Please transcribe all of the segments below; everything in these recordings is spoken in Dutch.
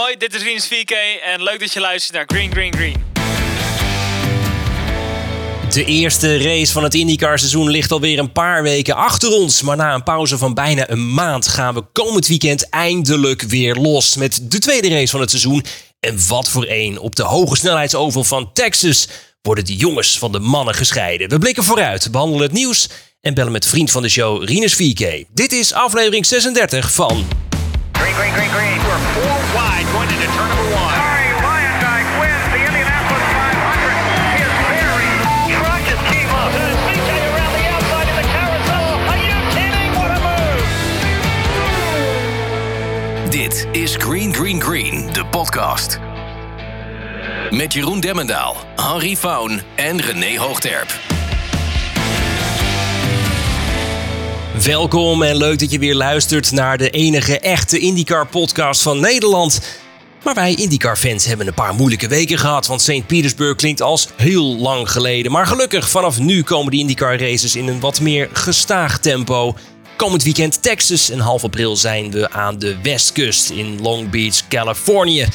Hoi, dit is Rinus 4K en leuk dat je luistert naar Green Green Green. De eerste race van het IndyCar seizoen ligt alweer een paar weken achter ons. Maar na een pauze van bijna een maand gaan we komend weekend eindelijk weer los met de tweede race van het seizoen. En wat voor een. Op de hoge snelheidsoval van Texas worden de jongens van de mannen gescheiden. We blikken vooruit, behandelen het nieuws en bellen met vriend van de show Rinus 4K. Dit is aflevering 36 van... Green, green, green, green. We're four wide going into turn number one. Sorry, Lyondike wins the Indianapolis 500. He is very... Truck just came up. CJ around the outside in the carousel. Are you kidding? What a move! Dit is Green Green Green, de podcast. Met Jeroen Demmendaal, Henry Faun en René Hoogterp. Welkom en leuk dat je weer luistert naar de enige echte IndyCar podcast van Nederland. Maar wij IndyCar-fans hebben een paar moeilijke weken gehad, want St. Petersburg klinkt als heel lang geleden. Maar gelukkig, vanaf nu komen de IndyCar-races in een wat meer gestaag tempo. Komend weekend Texas en half april zijn we aan de westkust in Long Beach, Californië.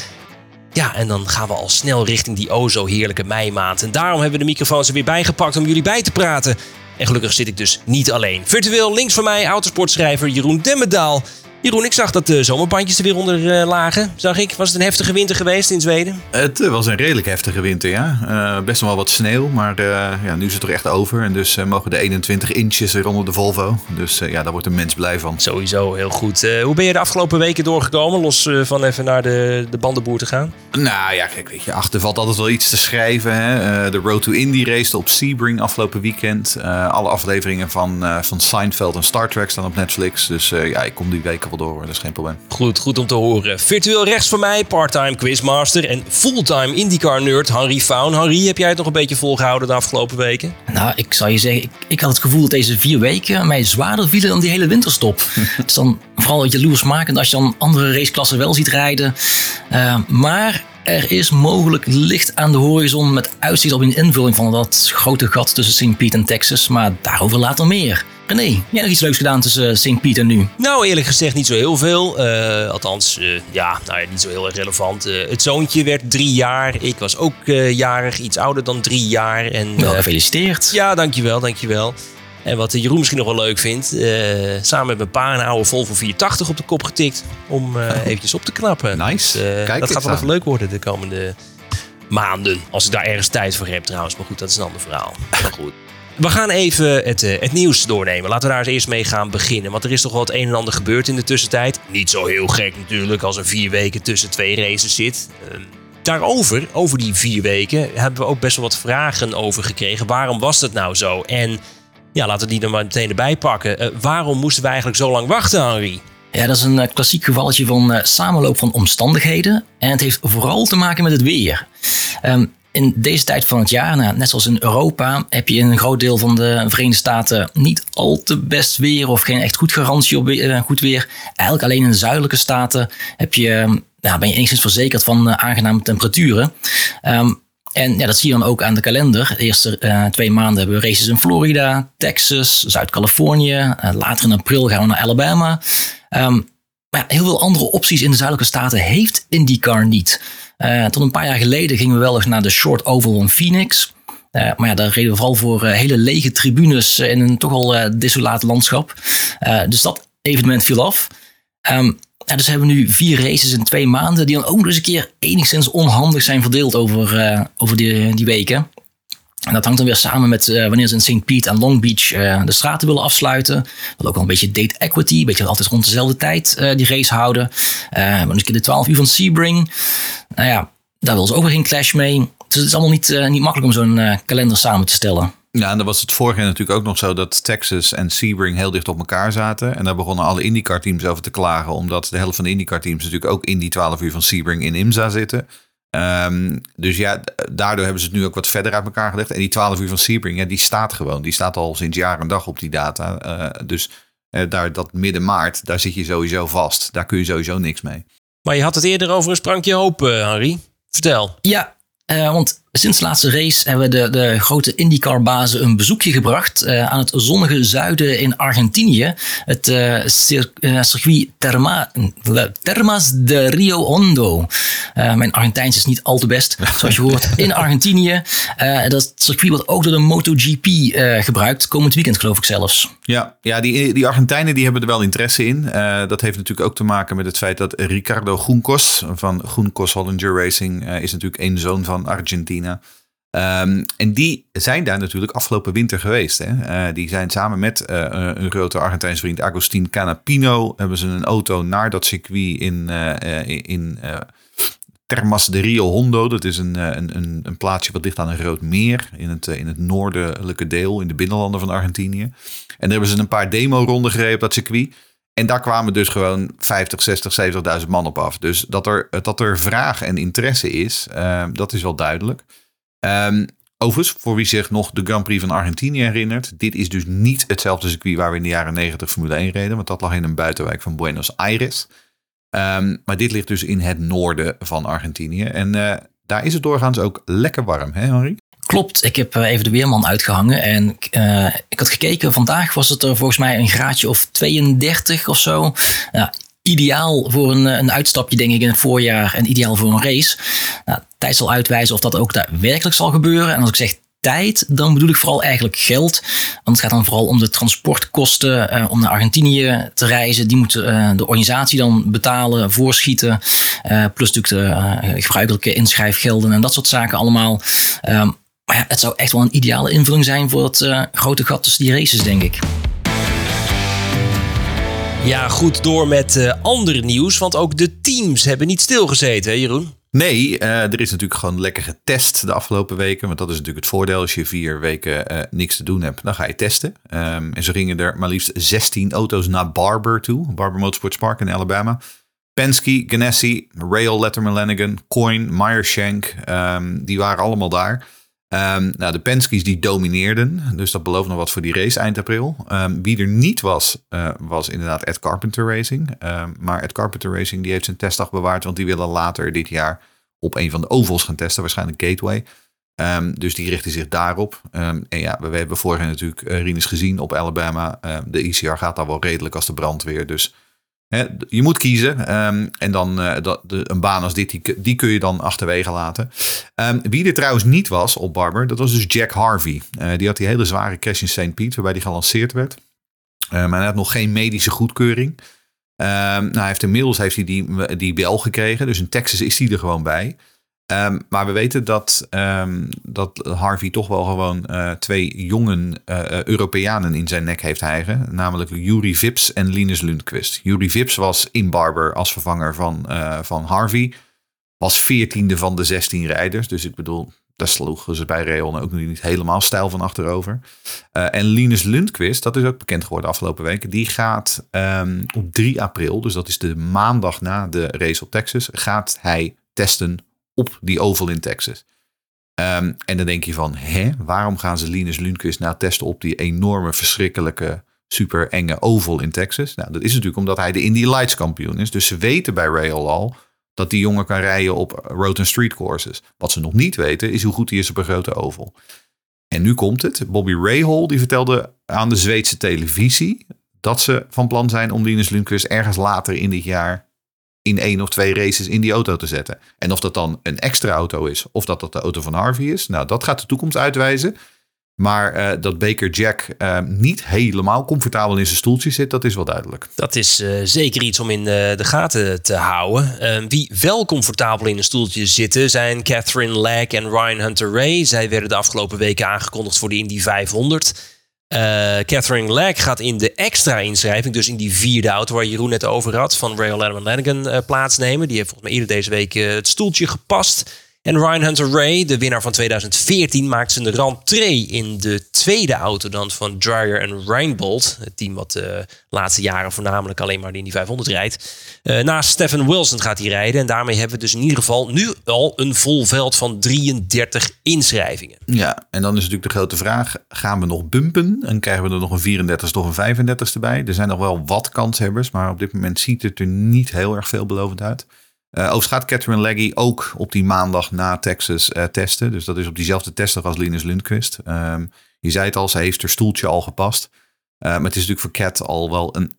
Ja, en dan gaan we al snel richting die o zo heerlijke meimaand. En daarom hebben we de microfoons er weer bijgepakt om jullie bij te praten. En gelukkig zit ik dus niet alleen. Virtueel links van mij autosportschrijver Jeroen Demmendaal. Jeroen, ik zag dat de zomerbandjes er weer onder eh, lagen. Zag ik. Was het een heftige winter geweest in Zweden? Het eh, was een redelijk heftige winter, ja. Eh, best wel wat sneeuw, maar ja, nu is het er echt over. En dus mogen de 21 inches er onder de Volvo. Dus ja, daar wordt een mens blij van. Sowieso heel goed. Hoe ben je de afgelopen weken doorgekomen? Los van even naar de, de bandenboer te gaan. Nou ja, kijk, weet je, achter valt altijd wel iets te schrijven. Hè? De Road to Indy race op Sebring afgelopen weekend. Alle afleveringen van, van Seinfeld en Star Trek staan op Netflix. Dus ja, ik kom die weken wel door, hoor. dat is geen probleem. Goed, goed om te horen. Virtueel rechts van mij, parttime quizmaster en fulltime IndyCar nerd Harry Faun. Harry, heb jij het nog een beetje volgehouden de afgelopen weken? Nou, ik zou je zeggen, ik, ik had het gevoel dat deze vier weken mij zwaarder vielen dan die hele winterstop. het is dan vooral jaloersmakend als je dan andere raceklassen wel ziet rijden. Eh, maar er is mogelijk licht aan de horizon met uitzicht op een invulling van dat grote gat tussen St. Pete en Texas. Maar daarover later meer. René, jij nog iets leuks gedaan tussen St. Pete en nu? Nou, eerlijk gezegd niet zo heel veel. Eh, althans, eh, ja, nou ja, niet zo heel erg relevant. Eh, het zoontje werd drie jaar. Ik was ook eh, jarig, iets ouder dan drie jaar. En, Wel eh, gefeliciteerd. ja, dankjewel, dankjewel. En wat Jeroen misschien nog wel leuk vindt, eh, samen met mijn pa een oude Volvo 480 op de kop getikt. Om eh eventjes op te knappen. Nice. Dus, eh, Kijk dat gaat wel aan. even leuk worden de komende maanden. Als ik daar ergens tijd voor heb trouwens. Maar goed, dat is een ander verhaal. Maar goed. We gaan even het, het nieuws doornemen. Laten we daar eens eerst mee gaan beginnen. Want er is toch wel het een en ander gebeurd in de tussentijd. Niet zo heel gek natuurlijk als er vier weken tussen twee races zit. Ehm, daarover, over die vier weken, hebben we ook best wel wat vragen over gekregen. Waarom was dat nou zo? En ja, laten we die er maar meteen erbij pakken. Eh, waarom moesten we eigenlijk zo lang wachten, Henry? Ja, dat is een eh, klassiek gevalletje van eh, samenloop van omstandigheden. En het heeft vooral te maken met het weer. Ehm, in deze tijd van het jaar, nou, net zoals in Europa, heb je in een groot deel van de Verenigde Staten niet al te best weer of geen echt goed garantie op goed weer. Eigenlijk alleen in de zuidelijke staten heb je, eh, nou, ben je enigszins verzekerd van aangename temperaturen. Ehm, en ja, dat zie je dan ook aan de kalender. De eerste eh, twee maanden hebben we races in Florida, Texas, Zuid-Californië. Eh, later in april gaan we naar Alabama. Ehm, maar heel veel andere opties in de zuidelijke staten heeft IndyCar niet. Eh, tot een paar jaar geleden gingen we wel eens naar de Short Oval van Phoenix. Maar ja, daar reden we vooral voor hele lege tribunes in een toch al desolaat landschap. Dus dat evenement viel af. Ehm, dus hebben we nu vier races in twee maanden, die dan ook nog eens een keer enigszins onhandig zijn verdeeld over, eh, over die, die weken. En dat hangt dan weer samen met eh, wanneer ze in St. Pete en Long Beach eh, de straten willen afsluiten. Wat ook wel een beetje date equity, een beetje altijd rond dezelfde tijd die race houden. Maar keer de 12 uur van Sebring. Nou ja, daar wil ze ook weer geen clash mee. Dus het is allemaal niet, niet makkelijk om zo'n kalender samen te stellen. Ja, en dan was het vorig jaar natuurlijk ook nog zo dat Texas en Sebring heel dicht op elkaar zaten. En daar begonnen alle IndyCar-teams over te klagen, omdat de helft van de IndyCar-teams natuurlijk ook in die 12 uur van Sebring in IMSA zitten. Ehm, dus ja, daardoor hebben ze het nu ook wat verder uit elkaar gelegd. En die 12 uur van Sebring, ja, die staat gewoon. Die staat al sinds jaar en dag op die data. Eh, dus eh, daar, dat midden maart, daar zit je sowieso vast. Daar kun je sowieso niks mee. Maar je had het eerder over een sprankje hoop, eh, Henry. Vertel. Ja, Eh, want sinds de laatste race hebben de, de grote IndyCar-bazen een bezoekje gebracht uh, aan het zonnige zuiden in Argentinië. Het uh, cir circuit Terma, Termas de Rio Hondo. mijn Argentijns is niet al te best, zoals je hoort, in Argentinië. dat circuit wordt ook door de MotoGP gebruikt, komend weekend geloof ik zelfs. Ja, ja die, die Argentijnen die hebben er wel interesse in. dat heeft natuurlijk ook te maken met het feit dat Ricardo Juncos van Juncos Hollinger Racing is natuurlijk een zoon van Um, en die zijn daar natuurlijk afgelopen winter geweest. Hè? Uh, die zijn samen met een grote Argentijnse vriend, Agustin Canapino, hebben ze een auto naar dat circuit in, in Termas de Rio Hondo. Dat is een, een, een, een, plaatsje wat ligt aan een groot meer in het, in het noordelijke deel, in de binnenlanden van Argentinië. En daar hebben ze een paar demo-ronden gereden op dat circuit. En daar kwamen dus gewoon 50, 60, 70.000 man op af. Dus dat er, dat er vraag en interesse is, dat is wel duidelijk. Um, overigens, voor wie zich nog de Grand Prix van Argentinië herinnert. Dit is dus niet hetzelfde circuit waar we in de jaren 90 Formule 1 reden. Want dat lag in een buitenwijk van Buenos Aires. Um, maar dit ligt dus in het noorden van Argentinië. En uh, daar is het doorgaans ook lekker warm, hè Henry? Klopt, ik heb even de weerman uitgehangen en uh, ik had gekeken. Vandaag was het er volgens mij een graadje of 32 of zo. Ideaal voor een, een uitstapje, denk ik, in het voorjaar en ideaal voor een race. Nou, tijd zal uitwijzen of dat ook daadwerkelijk zal gebeuren. En als ik zeg tijd, dan bedoel ik vooral eigenlijk geld. Want het gaat dan vooral om de transportkosten om naar Argentinië te reizen. Die moet de organisatie dan betalen, voorschieten. Plus natuurlijk de gebruikelijke inschrijfgelden en dat soort zaken allemaal. Um, maar ja, het zou echt wel een ideale invulling zijn voor het grote gat tussen die races, denk ik. Ja, goed door met uh, ander nieuws, want ook de teams hebben niet stilgezeten, hè Jeroen? Nee, uh, er is natuurlijk gewoon lekker getest de afgelopen weken. Want dat is natuurlijk het voordeel. Als je vier weken uh, niks te doen hebt, dan ga je testen. Um, en zo gingen er maar liefst 16 auto's naar Barber toe. Barber Motorsports Park in Alabama. Penske, Ganassi, Rail, Letterman Lanigan, Coin, Meyershank. Um, die waren allemaal daar. Um, nou, de Penske's die domineerden, dus dat belooft nog wat voor die race eind april. Um, wie er niet was, uh, was inderdaad Ed Carpenter Racing. Um, maar Ed Carpenter Racing die heeft zijn testdag bewaard, want die willen later dit jaar op een van de ovals gaan testen, waarschijnlijk Gateway. dus die richten zich daarop. en ja, we, hebben vorig natuurlijk uh, gezien op Alabama. de ICR gaat daar wel redelijk als de brandweer, dus je moet kiezen. Um, en dan uh, dat, de, een baan als dit, die, kun je dan achterwege laten. Um, wie er trouwens niet was op Barber, dat was dus Jack Harvey. Uh, die had die hele zware crash in St. Pete, waarbij die gelanceerd werd. Uh, maar hij had nog geen medische goedkeuring. Nou, hij heeft inmiddels heeft hij die, die bel gekregen. Dus in Texas is hij er gewoon bij. Um, maar we weten dat, um, dat Harvey toch wel gewoon uh, twee jonge uh, Europeanen in zijn nek heeft hijgen. Namelijk Yuri Vips en Linus Lundqvist. Yuri Vips was in Barber als vervanger van, van Harvey. Was veertiende van de 16 rijders. Dus ik bedoel, daar sloegen ze bij Reon ook niet helemaal stijl van achterover. en Linus Lundqvist, dat is ook bekend geworden afgelopen weken. Die gaat um, op 3 april, dus dat is de maandag na de race op Texas, gaat hij testen op die oval in Texas. Um, en dan denk je van, hè, waarom gaan ze Linus Lundqvist nou testen op die enorme, verschrikkelijke, super enge oval in Texas? Nou, dat is natuurlijk omdat hij de Indy Lights kampioen is. Dus ze weten bij Rail al dat die jongen kan rijden op road and street courses. Wat ze nog niet weten is hoe goed hij is op een grote oval. En nu komt het. Bobby Rahal die vertelde aan de Zweedse televisie dat ze van plan zijn om Linus Lundqvist ergens later in dit jaar in één of twee races in die auto te zetten. En of dat dan een extra auto is, of dat dat de auto van Harvey is, nou, dat gaat de toekomst uitwijzen. Maar uh, dat Baker Jack uh, niet helemaal comfortabel in zijn stoeltje zit, dat is wel duidelijk. Dat is uh, zeker iets om in de gaten te houden. wie wel comfortabel in een stoeltje zitten zijn Catherine Legg en Ryan Hunter Ray. Zij werden de afgelopen weken aangekondigd voor de Indy 500. Uh, Catherine Legg gaat in de extra inschrijving, dus in die vierde auto waar Jeroen net over had, van Rail Letterman Lanigan uh, plaatsnemen. Die heeft volgens mij eerder deze week uh, het stoeltje gepast. En Ryan Hunter Ray, de winnaar van 2014, maakt zijn rentree in de tweede auto dan van Dreyer en Reinbold. Het team wat de laatste jaren voornamelijk alleen maar in die 500 rijdt. Uh, naast Stephen Wilson gaat hij rijden. En daarmee hebben we dus in ieder geval nu al een vol veld van 33 inschrijvingen. Ja, en dan is natuurlijk de grote vraag, gaan we nog bumpen? En krijgen we er nog een 34ste of een 35ste bij? Er zijn nog wel wat kanshebbers, maar op dit moment ziet het er niet heel erg veelbelovend uit. Uh, overigens gaat Catherine Leggy ook op die maandag na Texas uh, testen. Dus dat is op diezelfde testdag als Linus Lundqvist. Um, je zei het al, ze heeft haar stoeltje al gepast. Uh, maar het is natuurlijk voor Cat al wel een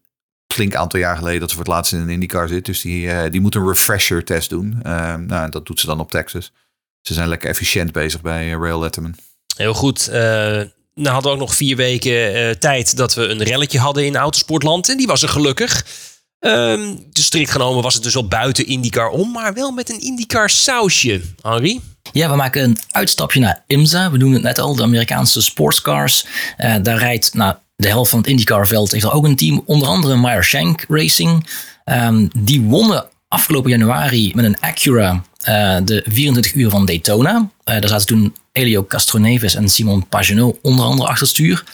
flink aantal jaar geleden dat ze voor het laatst in een IndyCar zit. Dus die, die moet een refresher test doen. Ehm, nou, dat doet ze dan op Texas. Ze zijn lekker efficiënt bezig bij Rail Letterman. Heel goed. Nou hadden we ook nog vier weken tijd dat we een relletje hadden in Autosportland. En die was er gelukkig. Um, dus strikt genomen was het dus al buiten IndyCar om. Maar wel met een IndyCar sausje. Henri? Ja, we maken een uitstapje naar IMSA. We doen het net al, de Amerikaanse sportscars. Uh, daar rijdt nou, de helft van het IndyCar-veld heeft er ook een team. Onder andere Meyer Shank Racing. Um, die wonnen afgelopen januari met een Acura uh, de 24 uur van Daytona. Uh, daar zaten toen Elio Castroneves en Simon Pagenaud onder andere achter stuur.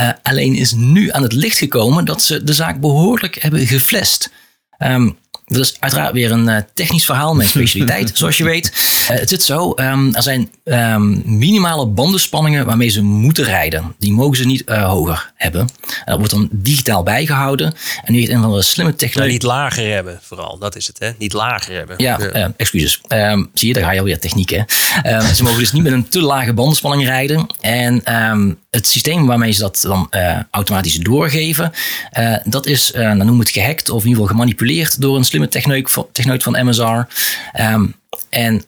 Uh, alleen is nu aan het licht gekomen dat ze de zaak behoorlijk hebben geflest. Um, dat is uiteraard weer een uh, technisch verhaal met specialiteit, zoals je weet. Uh, het zit zo, um, er zijn um, minimale bandenspanningen waarmee ze moeten rijden. Die mogen ze niet uh, hoger hebben. dat wordt dan digitaal bijgehouden. En nu heeft een van de slimme. Nou, niet lager hebben, vooral. Dat is het, hè? Niet lager hebben. Ja, ja. excuses. Um, zie je, daar ga je alweer techniek, hè? ze mogen dus niet met een te lage bandenspanning rijden. En het systeem waarmee ze dat dan automatisch doorgeven, dat is, dan noemen we het gehackt of in ieder geval gemanipuleerd door een slimme techneut van, techneut van MSR. Um, en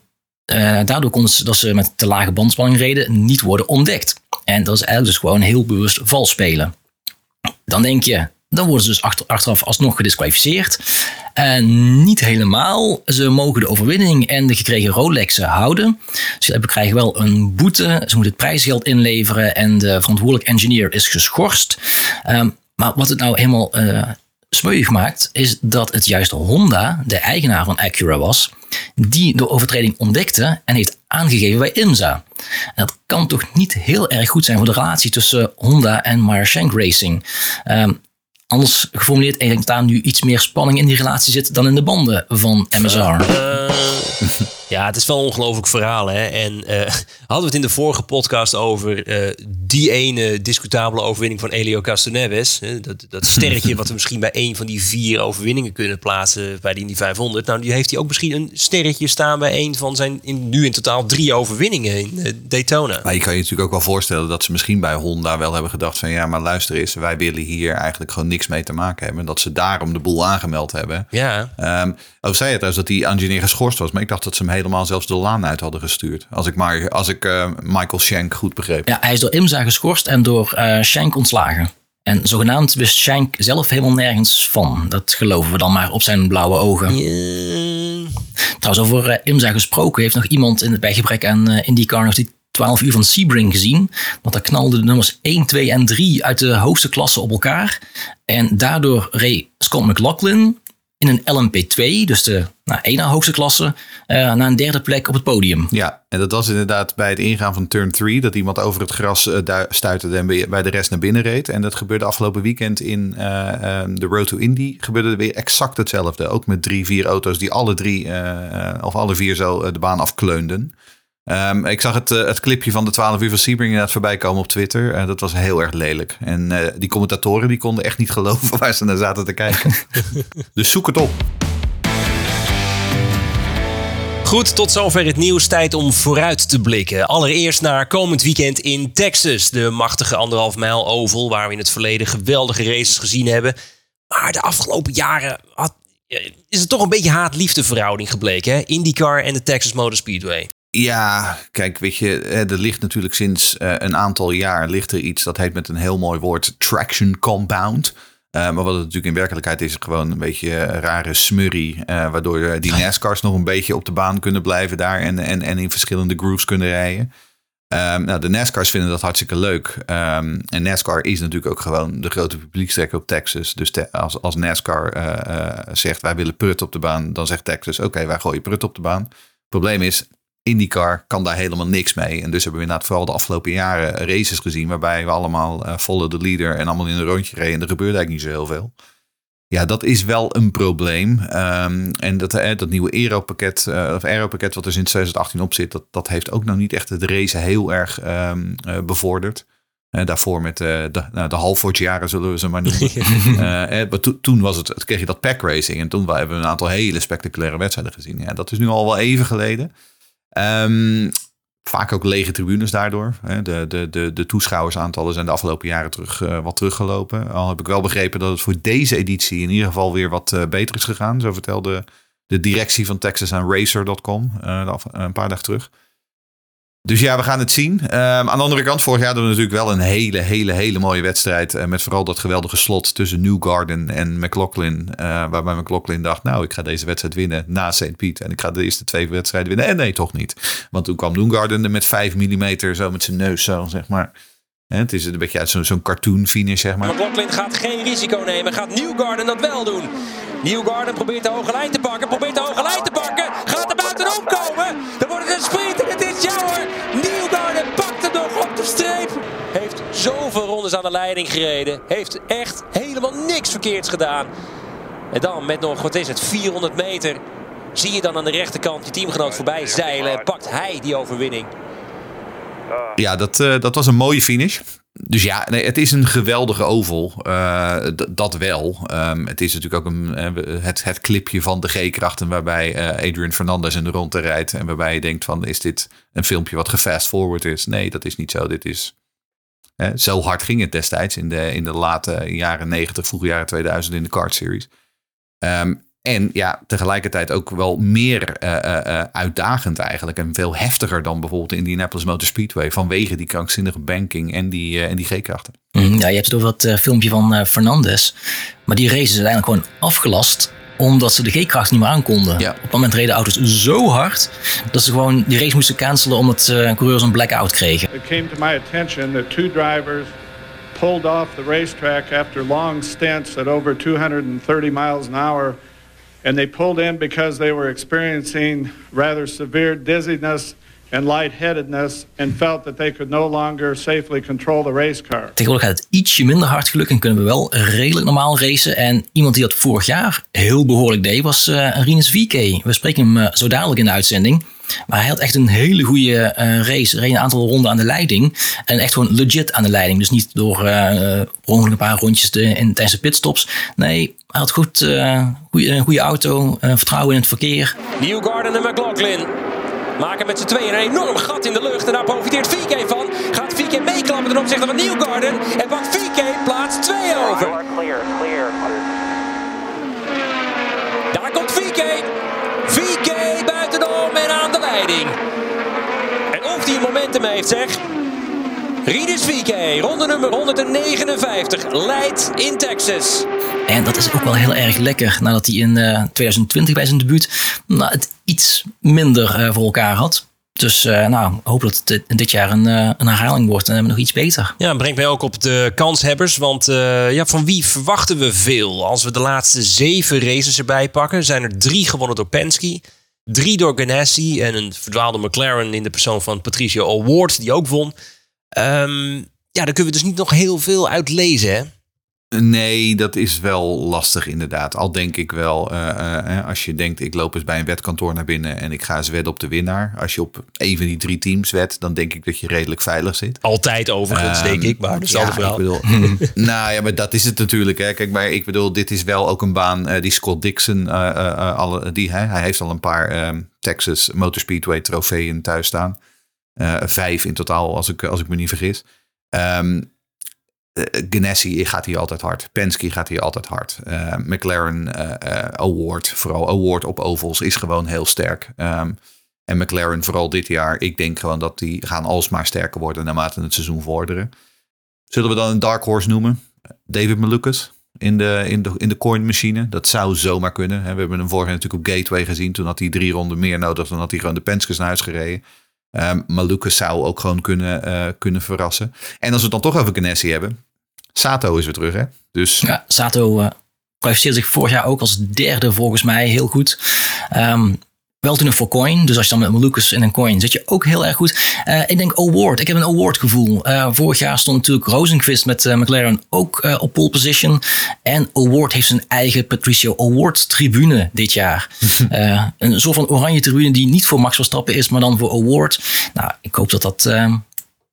uh, daardoor konden ze, dat ze met te lage bandspanning reden, niet worden ontdekt. En dat is eigenlijk dus gewoon heel bewust vals spelen. Dan denk je, dan worden ze dus achter, achteraf alsnog gedisqualificeerd. En niet helemaal. Ze mogen de overwinning en de gekregen Rolexen houden. Ze krijgen wel een boete. Ze moeten het prijsgeld inleveren. En de verantwoordelijk engineer is geschorst. Um, maar wat het nou helemaal uh, smeuig maakt, is dat het juist Honda, de eigenaar van Acura was, die de overtreding ontdekte en heeft aangegeven bij IMSA. Dat kan toch niet heel erg goed zijn voor de relatie tussen Honda en Meyer Racing. Um, anders geformuleerd, ik denk dat daar nu iets meer spanning in die relatie zit dan in de banden van MSR. Uh, ja, het is wel een ongelooflijk verhaal. Hè? En uh, hadden we het in de vorige podcast over uh, die ene discutabele overwinning van Elio Castroneves. Dat, dat sterretje wat we misschien bij een van die vier overwinningen kunnen plaatsen bij de Indy 500. Nou, die heeft hij ook misschien een sterretje staan bij een van zijn in, nu in totaal drie overwinningen in uh, Daytona. Maar je kan je natuurlijk ook wel voorstellen dat ze misschien bij Honda wel hebben gedacht van ja, maar luister eens, wij willen hier eigenlijk gewoon niks mee te maken hebben. Dat ze daarom de boel aangemeld hebben. Ja. Um, of zei het trouwens dat die engineer geschorst was, maar ik dacht dat ze hem helemaal zelfs de laan uit hadden gestuurd. Als ik, maar, als ik uh, Michael Shank goed begreep. Ja, hij is door IMSA geschorst en door uh, Shank ontslagen. En zogenaamd wist Shank zelf helemaal nergens van. Dat geloven we dan maar op zijn blauwe ogen. Yeah. Trouwens, over uh, IMSA gesproken heeft nog iemand in het bijgebrek aan uh, IndyCar nog die 12 uur van Sebring gezien. Want daar knalden de nummers 1, 2 en 3 uit de hoogste klasse op elkaar. En daardoor reed Scott McLaughlin in een LMP2, dus de nou, na hoogste klasse, uh, naar een derde plek op het podium. Ja, en dat was inderdaad bij het ingaan van turn 3, dat iemand over het gras uh, stuitte en bij de rest naar binnen reed. En dat gebeurde afgelopen weekend in uh, de Road to Indy, gebeurde weer exact hetzelfde. Ook met drie, vier auto's die alle drie, of alle vier zo de baan afkleunden. Um, ik zag het, uh, het clipje van de 12 uur van Sebring inderdaad voorbij komen op Twitter. Uh, dat was heel erg lelijk. En uh, die commentatoren die konden echt niet geloven waar ze naar zaten te kijken. dus zoek het op. Goed, tot zover het nieuws. Tijd om vooruit te blikken. Allereerst naar komend weekend in Texas. De machtige anderhalf mijl oval waar we in het verleden geweldige races gezien hebben. Maar de afgelopen jaren had, is het toch een beetje haat-liefde verhouding gebleken. Hè? IndyCar en de Texas Motor Speedway. Ja, kijk, weet je, er ligt natuurlijk sinds uh, een aantal jaar ligt er iets dat heet met een heel mooi woord traction compound. Uh, maar wat het natuurlijk in werkelijkheid is, gewoon een beetje rare smurrie. Uh, waardoor die NASCARs nog een beetje op de baan kunnen blijven daar en, en, en in verschillende grooves kunnen rijden. Um, nou, de NASCARs vinden dat hartstikke leuk. Um, en NASCAR is natuurlijk ook gewoon de grote publiekstrekker op Texas. Dus te, als, als NASCAR zegt wij willen prut op de baan, dan zegt Texas oké, okay, wij gooien prut op de baan. Het probleem is, IndyCar kan daar helemaal niks mee. En dus hebben we inderdaad vooral de afgelopen jaren races gezien... waarbij we allemaal uh, follow de leader en allemaal in een rondje reden... en er gebeurde eigenlijk niet zo heel veel. Ja, dat is wel een probleem. Um, en dat, uh, dat nieuwe Aero-pakket, uh, of Aero-pakket wat er sinds 2018 op zit... Dat, dat heeft ook nog niet echt het race heel erg um, bevorderd. Eh, daarvoor met eh, de, nou, de Halford-jaren zullen we ze maar noemen. Eh, eh, maar to- toen was het, kreeg je dat pack racing. En toen hebben we een aantal hele spectaculaire wedstrijden gezien. Ja, dat is nu al wel even geleden. Ehm, vaak ook lege tribunes daardoor. De, de, de, de toeschouwersaantallen zijn de afgelopen jaren terug, eh, wat teruggelopen. Al heb ik wel begrepen dat het voor deze editie in ieder geval weer wat eh, beter is gegaan. Zo vertelde de directie van Texas aan Racer.com eh, een paar dagen terug. Dus ja, we gaan het zien. Ehm, aan de andere kant, vorig jaar hadden we natuurlijk wel een hele, hele, hele mooie wedstrijd. eh, met vooral dat geweldige slot tussen Newgarden en McLaughlin. eh, waarbij McLaughlin dacht, nou, ik ga deze wedstrijd winnen na St. Piet. En ik ga de eerste twee wedstrijden winnen. En nee, toch niet. Want toen kwam Newgarden er met 5 mm zo met zijn neus zo, zeg maar. Het is een beetje uit zo'n zo'n cartoon finish, zeg maar. McLaughlin gaat geen risico nemen. Gaat Newgarden dat wel doen? Newgarden probeert de hoge lijn te pakken. Probeert de hoge lijn te pakken. Gaat er buitenom komen. Dan wordt het een sprint zoveel rondes aan de leiding gereden. Heeft echt helemaal niks verkeerds gedaan. En dan met nog, wat is het, 400 meter. Zie je dan aan de rechterkant je teamgenoot voorbij zeilen. En pakt hij die overwinning. Ja, dat, eh, dat was een mooie finish. Dus ja, nee, het is een geweldige oval. Eh, d- dat wel. Ehm, het is natuurlijk ook een, eh, het, het clipje van de G-krachten waarbij eh, Adrian Fernandez in de ronde rijdt. En waarbij je denkt van, is dit een filmpje wat gefast forward is? Nee, dat is niet zo. Dit is... zo hard ging het destijds in de, in de late jaren 90, vroege jaren 2000 in de kart series. Ehm, en ja, tegelijkertijd ook wel meer eh, eh, eh, uitdagend eigenlijk. En veel heftiger dan bijvoorbeeld de Indianapolis Motor Speedway. Vanwege die krankzinnige banking en die, en die G-krachten. Mm, Ja, je hebt het over dat filmpje van Fernandes. Maar die race is uiteindelijk gewoon afgelast. Omdat ze de G-kracht niet meer aankonden. Ja. Op het moment reden auto's zo hard. Dat ze gewoon die race moesten cancelen. Omdat eh, coureurs een blackout kregen. It came to my attention that two drivers pulled off the racetrack after long stints at over 230 miles an hour. And they pulled in because they were experiencing rather severe dizziness and lightheadedness and felt that they could no longer safely control the race car. Tegenwoordig gaat het ietsje minder hard gelukkig. En kunnen we wel redelijk normaal racen. En iemand die dat vorig jaar heel behoorlijk deed was eh Rinus VK. We spreken hem eh, zo dadelijk in de uitzending. Maar hij had echt een hele goede eh, race. Reed een aantal ronden aan de leiding. En echt gewoon legit aan de leiding. Dus niet door per ongeluk een paar rondjes te, in, tijdens de pitstops. Nee, hij had goed, eh, goeie, een goede auto. vertrouwen in het verkeer. Newgarden en McLaughlin maken met z'n tweeën een enorm gat in de lucht. En daar profiteert VK van. Gaat VK meeklappen ten opzichte van Newgarden. En pakt VK plaats 2 over. Daar komt VK. VK buitenom en aan de leiding. En of hij momentum heeft zeg. Rinus VK, ronde nummer 159, leidt in Texas. En dat is ook wel heel erg lekker. Nadat hij in eh, 2020 bij zijn debuut nou, het iets minder eh, voor elkaar had. Dus eh, nou, hoop dat het dit- jaar een, eh, een herhaling wordt. En nog iets beter. Ja, brengt mij ook op de kanshebbers. Want eh, ja, van wie verwachten we veel? Als we de laatste zeven races erbij pakken, zijn er drie gewonnen door Penske. Drie door Ganassi en een verdwaalde McLaren in de persoon van Patricio Award, die ook won. Ehm, ja, daar kunnen we dus niet nog heel veel uit lezen, hè? Nee, dat is wel lastig inderdaad. Al denk ik wel, eh, eh, als je denkt ik loop eens bij een wedkantoor naar binnen en ik ga eens wedden op de winnaar. Als je op een van die drie teams wedt, dan denk ik dat je redelijk veilig zit. Altijd overigens, Ehm, denk ik. Maar dat is ja, een ander verhaal. Ik bedoel, nou ja, maar dat is het natuurlijk. Hè. Kijk, maar ik bedoel, dit is wel ook een baan eh, die Scott Dixon, eh, eh, eh, alle, die, hè, hij heeft al een paar ehm, Texas Motor Speedway trofeeën thuis staan. Eh, vijf in totaal, als ik, als ik me niet vergis. Ganassi gaat hier altijd hard. Penske gaat hier altijd hard. Eh, McLaren Award, vooral Award op ovals, is gewoon heel sterk. Ehm, en McLaren vooral dit jaar, ik denk gewoon dat die gaan alsmaar sterker worden naarmate het seizoen vorderen. Zullen we dan een dark horse noemen? David Malukas in de, in de, in de coin machine. Dat zou zomaar kunnen. We hebben hem vorig jaar natuurlijk op Gateway gezien. Toen had hij drie ronden meer nodig dan had hij gewoon de Penskes naar huis gereden. Ehm Malukas zou ook gewoon kunnen, eh, kunnen verrassen. En als we dan toch over Ganassi hebben. Sato is weer terug hè. Dus Ja, Sato kwalificeerde zich vorig jaar ook als derde volgens mij heel goed. Ehm, wel toen een voor coin. Dus als je dan met Lucas in een coin zit je ook heel erg goed. Eh, ik denk award. Ik heb een award gevoel. Eh, vorig jaar stond natuurlijk Rosenqvist met eh, McLaren ook eh, op pole position. En award heeft zijn eigen Patricio Award tribune dit jaar. Eh, een soort van oranje tribune die niet voor Max Verstappen is, maar dan voor award. Nou, ik hoop dat dat... eh,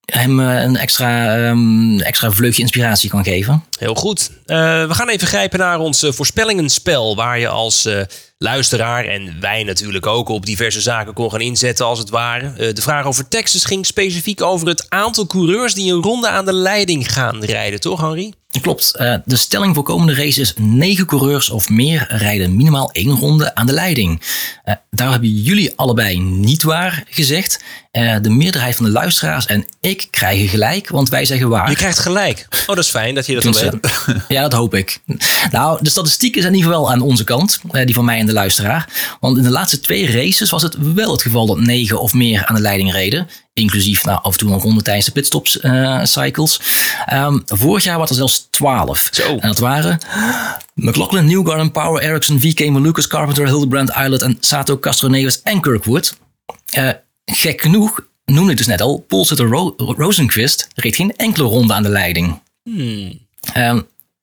hem een extra, ehm, extra vleugje inspiratie kan geven. Heel goed. Eh, we gaan even grijpen naar ons voorspellingenspel. Waar je als eh, luisteraar en wij natuurlijk ook op diverse zaken kon gaan inzetten als het ware. Eh, de vraag over Texas ging specifiek over het aantal coureurs die een ronde aan de leiding gaan rijden, toch Henri? Klopt. Eh, de stelling voor komende race is: negen coureurs of meer rijden minimaal één ronde aan de leiding. Eh, daar hebben jullie allebei niet waar gezegd. De meerderheid van de luisteraars en ik krijgen gelijk, want wij zeggen waar. Je krijgt gelijk. Oh, dat is fijn dat je dat al weet. Ja, dat hoop ik. Nou, de statistieken zijn in ieder geval aan onze kant, die van mij en de luisteraar. Want in de laatste twee races was het wel het geval dat negen of meer aan de leiding reden. Inclusief nou, af en toe een ronde tijdens de pitstops eh, cycles. Ehm, vorig jaar waren er zelfs twaalf. Zo. En dat waren McLaughlin, Newgarden, Power, Ericsson, VK, Malukas, Carpenter, Hildebrand, Islet en Sato, Castro Neves en Kirkwood. Eh, gek genoeg, noemde ik dus net al, Paul Sitter Ro Rosenquist reed geen enkele ronde aan de leiding. Ehm,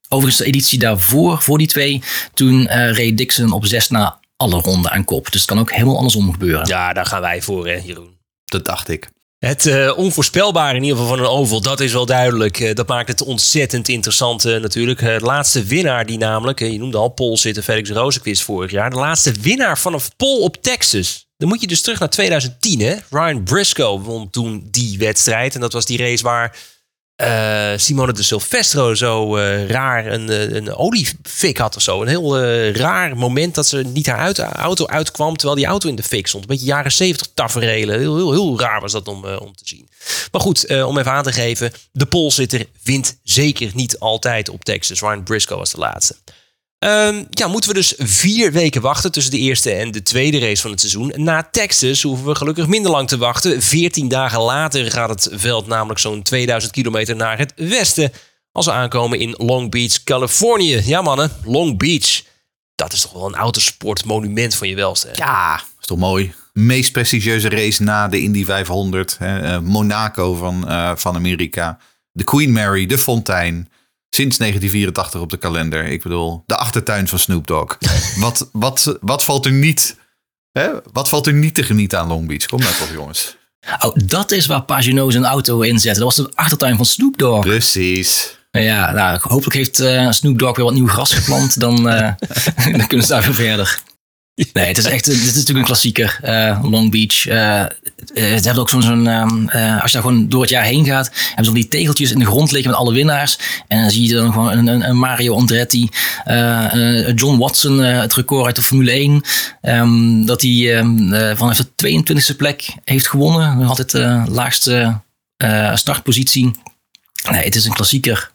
overigens de editie daarvoor, voor die twee, toen eh, reed Dixon op zes na alle ronden aan kop. Dus het kan ook helemaal andersom gebeuren. Ja, daar gaan wij voor, hè, Jeroen. Dat dacht ik. Het eh, onvoorspelbare in ieder geval van een oval, dat is wel duidelijk. Eh, dat maakt het ontzettend interessant natuurlijk. De laatste winnaar die namelijk, je noemde al Pol zitten, Felix Rozenquist vorig jaar. De laatste winnaar van een Pol op Texas. Dan moet je dus terug naar 2010 hè. Ryan Briscoe won toen die wedstrijd. En dat was die race waar eh, Simone de Silvestro zo eh, raar een, eh, een had of zo. Een heel raar moment dat ze niet haar uit- auto uitkwam terwijl die auto in de fik stond. Een beetje jaren 70 taferelen. Heel, heel, heel raar was dat om, om te zien. Maar goed, om even aan te geven. De polzitter wint zeker niet altijd op Texas. Ryan Briscoe was de laatste. Ehm, ja, moeten we dus vier weken wachten tussen de eerste en de tweede race van het seizoen. Na Texas hoeven we gelukkig minder lang te wachten. 14 dagen later gaat het veld namelijk zo'n 2000 kilometer naar het westen. Als we aankomen in Long Beach, Californië. Ja mannen, Long Beach. Dat is toch wel een autosportmonument van je welste. Ja, is toch mooi. Meest prestigieuze race na de Indy 500. Hè, eh, Monaco van, eh, van Amerika. De Queen Mary, de Fontein. Sinds 1984 op de kalender. Ik bedoel, de achtertuin van Snoop Dogg. wat, wat, wat valt er niet... Hè? Wat valt er niet te genieten aan Long Beach? Kom nou toch, jongens. Oh, dat is waar Pagino zijn auto inzette. Dat was de achtertuin van Snoop Dogg. Precies. Ja, nou, hopelijk heeft eh, Snoop Dogg weer wat nieuw gras geplant. Dan, eh, dan kunnen ze daar weer verder. Nee, het is echt dit is natuurlijk een klassieker. eh, Long Beach. Eh, eh, ze hebben ook zo'n, zo'n ehm, eh, als je daar gewoon door het jaar heen gaat, hebben ze al die tegeltjes in de grond liggen met alle winnaars. En dan zie je dan gewoon een, een, Mario Andretti, eh, eh, John Watson, eh, het record uit de Formule 1. ehm, dat hij eh, vanaf de 22e plek heeft gewonnen. Altijd de laagste eh, startpositie. Nee, het is een klassieker.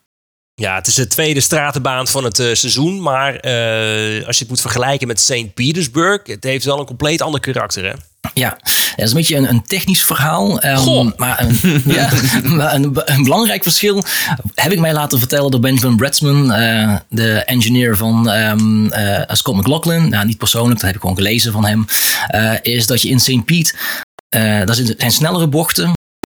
Ja, het is de tweede stratenbaan van het eh, seizoen. Maar eh, als je het moet vergelijken met St. Petersburg, het heeft wel een compleet ander karakter. Hè? Ja, dat is een beetje een, een technisch verhaal. Goh. Maar, een, ja, maar een, een belangrijk verschil heb ik mij laten vertellen door Benjamin Bradsman, eh, de engineer van ehm, eh, Scott McLaughlin. Nou, niet persoonlijk, dat heb ik gewoon gelezen van hem. is dat je in St. Pete, dat zijn snellere bochten.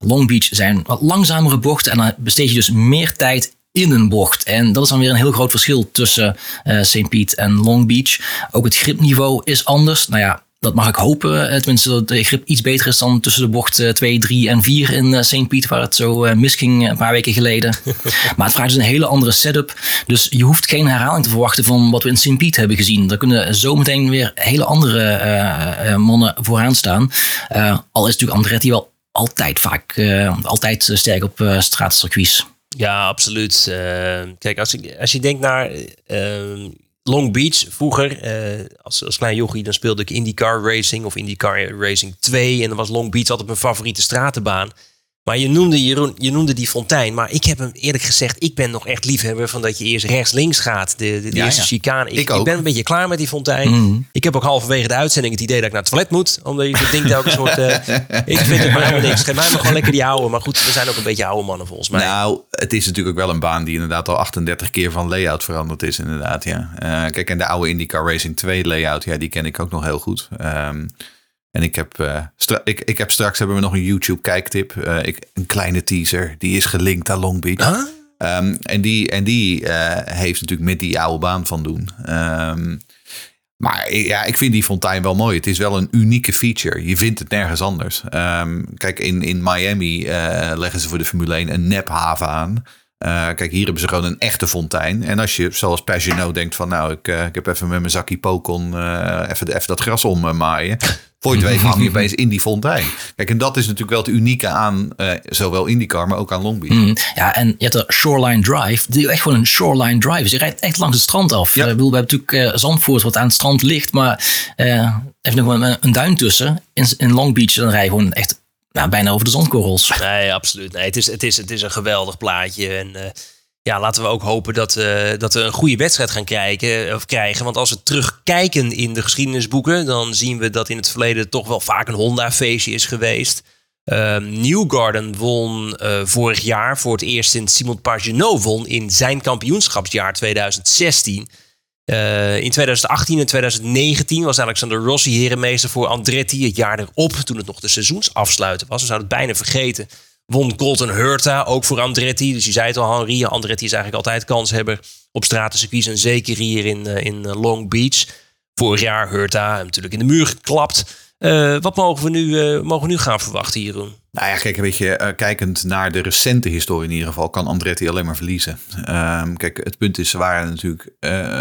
Long Beach zijn wat langzamere bochten. En dan besteed je dus meer tijd in een bocht. En dat is dan weer een heel groot verschil tussen eh St. Pete en Long Beach. Ook het gripniveau is anders. Nou ja, dat mag ik hopen. Eh, Tenminste, dat de grip iets beter is dan tussen de bocht eh, 2, 3 en 4 in eh, St. Pete, waar het zo eh, misging een paar weken geleden. maar het vraagt dus een hele andere setup. Dus je hoeft geen herhaling te verwachten van wat we in St. Pete hebben gezien. Daar kunnen zometeen weer hele andere eh, eh, mannen vooraan staan. Eh, al is natuurlijk Andretti wel altijd vaak, eh, altijd eh, sterk op uh, straatcircuits. Ja, absoluut. Eh, kijk, als, ik, als je denkt naar eh, Long Beach vroeger, eh, als, als klein jochie, dan speelde ik IndyCar Racing of IndyCar Racing 2. En dan was Long Beach altijd mijn favoriete stratenbaan. Maar je noemde, Jeroen, je noemde die fontein. Maar ik heb hem eerlijk gezegd, ik ben nog echt liefhebber van dat je eerst rechts-links gaat. De, de, de Ja, eerste ja. chicane. Ik, Ik ben een beetje klaar met die fontein. Mhm. Ik heb ook halverwege de uitzending het idee dat ik naar het toilet moet. Omdat je dit ding telkens soort... eh, ik vind het maar helemaal niks. Geef mij maar gewoon lekker die oude. Maar goed, we zijn ook een beetje oude mannen volgens mij. Nou, het is natuurlijk ook wel een baan die inderdaad al 38 keer van layout veranderd is, inderdaad. Ja. Eh, kijk, en de oude IndyCar Racing 2 layout, ja, die ken ik ook nog heel goed. Ehm, en ik heb, eh, ik, ik heb straks hebben we nog een YouTube kijktip. Eh, ik, een kleine teaser, die is gelinkt aan Long Beach. Ehm, en die, en die eh, heeft natuurlijk met die oude baan van doen. Ehm, Maar ja, ik vind die fontein wel mooi. Het is wel een unieke feature. Je vindt het nergens anders. Ehm, kijk, in, in Miami leggen ze voor de Formule 1 een nephaven aan. Kijk, hier hebben ze gewoon een echte fontein. En als je, zoals Pagino denkt van... nou, ik, ik heb even met mijn zakje pokon uh, even, even dat gras ommaaien. Voor je het weet hang je opeens in die fontein. Kijk, en dat is natuurlijk wel het unieke aan zowel IndyCar, maar ook aan Long Beach. Mm, ja, en je hebt de Shoreline Drive. Die echt gewoon een Shoreline Drive. Dus je rijdt echt langs het strand af. Ja. Ik bedoel, we hebben natuurlijk Zandvoort wat aan het strand ligt. Maar even nog wel een, een duin tussen. In, in Long Beach dan rij je gewoon echt nou, bijna over de zandkorrels. Nee, absoluut. Nee, het, is, het, is, het is een geweldig plaatje. En uh, ja, laten we ook hopen dat, uh, dat we een goede wedstrijd gaan krijgen, of krijgen. Want als we terugkijken in de geschiedenisboeken, dan zien we dat in het verleden toch wel vaak een Honda-feestje is geweest. Uh, Newgarden won uh, vorig jaar voor het eerst sinds Simon Pagenaud won in zijn kampioenschapsjaar 2016. Uh, in 2018 en 2019 was Alexander Rossi herenmeester voor Andretti. Het jaar erop, toen het nog de seizoensafsluiten was. We zouden het bijna vergeten. Won Colton Hurta, ook voor Andretti. Dus je zei het al, Henri. Andretti is eigenlijk altijd kanshebber op stratencircuits. En zeker hier in, uh, in Long Beach. Vorig jaar Hurta natuurlijk in de muur geklapt. Uh, wat mogen we, nu, mogen nu gaan verwachten, Jeroen? Nou ja, kijk, weet je, uh, kijkend naar de recente historie in ieder geval, kan Andretti alleen maar verliezen. Um, kijk, het punt is, ze waren natuurlijk,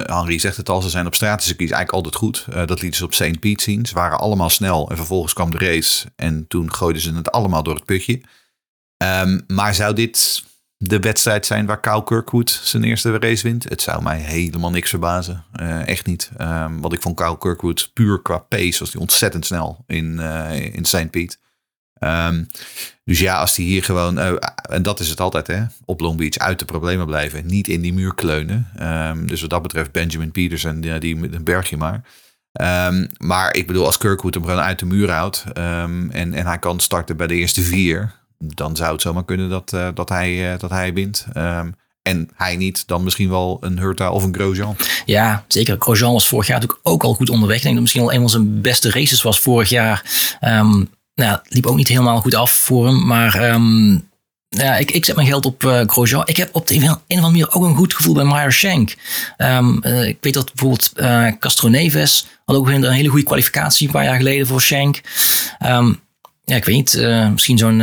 Henri zegt het al, ze zijn op stratencircuits eigenlijk altijd goed. Dat lieten ze op St. Pete zien. Ze waren allemaal snel en vervolgens kwam de race en toen gooiden ze het allemaal door het putje. Um, maar zou dit de wedstrijd zijn waar Kyle Kirkwood zijn eerste race wint? Het zou mij helemaal niks verbazen. echt niet. Um, want ik vond Kyle Kirkwood puur qua pace, was hij ontzettend snel in, in St. Pete. Um, dus ja, als die hier gewoon, uh, en dat is het altijd hè, op Long Beach, uit de problemen blijven. Niet in die muur kleunen. Dus wat dat betreft Benjamin Peterson, die, die berg je maar. Maar ik bedoel, als Kirkwood hem gewoon uit de muur houdt en, en hij kan starten bij de eerste vier, dan zou het zomaar kunnen dat, uh, dat, hij, uh, dat hij wint. En hij niet, dan misschien wel een Hurta of een Grosjean. Ja, zeker. Grosjean was vorig jaar natuurlijk ook al goed onderweg. Ik denk dat misschien wel een van zijn beste races was vorig jaar. Um, nou, liep ook niet helemaal goed af voor hem. Maar um, ja, ik, ik zet mijn geld op uh, Grosjean. Ik heb op de een, of andere manier ook een goed gevoel bij Meyer uh, ik weet dat bijvoorbeeld uh, Castro Neves had ook een, een hele goede kwalificatie een paar jaar geleden voor. Um, ja, ik weet niet, misschien zo'n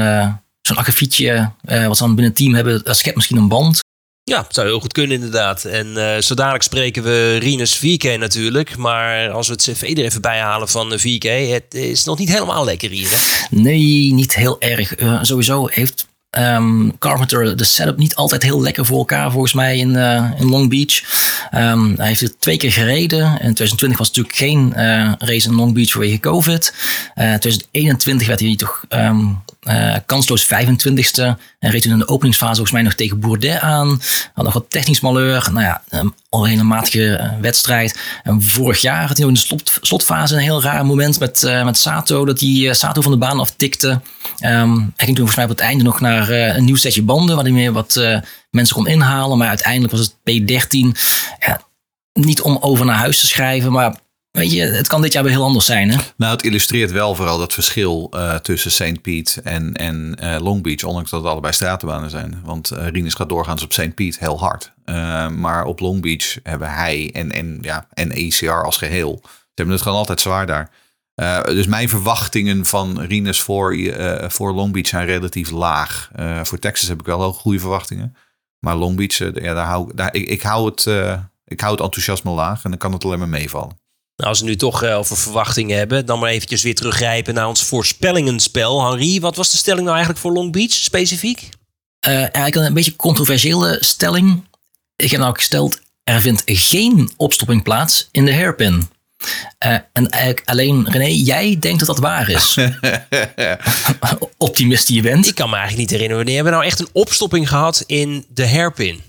zo'n akkefietje wat ze dan binnen het team hebben, dat schept misschien een band. Ja, het zou heel goed kunnen inderdaad. En uh, zo dadelijk spreken we Rinus 4K natuurlijk. Maar als we het cv er even bijhalen van 4K, het is nog niet helemaal lekker hier. Hè? Nee, niet heel erg. Uh, sowieso heeft um, Carpenter de setup niet altijd heel lekker voor elkaar volgens mij in, uh, in Long Beach. Um, hij heeft het twee keer gereden. In 2020 was natuurlijk geen race in Long Beach vanwege COVID. In 2021 werd hij toch... Um, uh, kansloos 25ste. En reed toen in de openingsfase volgens mij nog tegen Bourdet aan. Had nog wat technisch malheur. Nou ja, al een hele matige uh, wedstrijd. En vorig jaar had hij in de slot, slotfase een heel raar moment met, uh, met Sato. Dat hij Sato van de baan aftikte. Um, hij ging toen volgens mij op het einde nog naar een nieuw setje banden. Waar hij meer wat mensen kon inhalen. Maar uiteindelijk was het P13. Ja, niet om over naar huis te schrijven, maar Weet je, het kan dit jaar weer heel anders zijn. Hè? Nou, het illustreert wel vooral dat verschil uh, tussen St. Pete en, en uh, Long Beach. Ondanks dat het allebei stratenbanen zijn. Want uh, Rinus gaat doorgaans op St. Pete heel hard. maar op Long Beach hebben hij en, en, ja, en ECR als geheel. Ze hebben het gewoon altijd zwaar daar. dus mijn verwachtingen van Rinus voor, voor Long Beach zijn relatief laag. voor Texas heb ik wel ook goede verwachtingen. Maar Long Beach, ja, daar hou, daar, ik, ik, hou het, ik hou het enthousiasme laag. En dan kan het alleen maar meevallen. Nou, als we nu toch uh, over verwachtingen hebben, dan maar eventjes weer teruggrijpen naar ons voorspellingenspel. Henri, wat was de stelling nou eigenlijk voor Long Beach specifiek? Uh, eigenlijk een beetje controversiële stelling. Ik heb nou gesteld, er vindt geen opstopping plaats in de hairpin. Uh, en eigenlijk alleen René, jij denkt dat dat waar is. Optimist die je bent. Ik kan me eigenlijk niet herinneren wanneer we nou echt een opstopping gehad in de hairpin.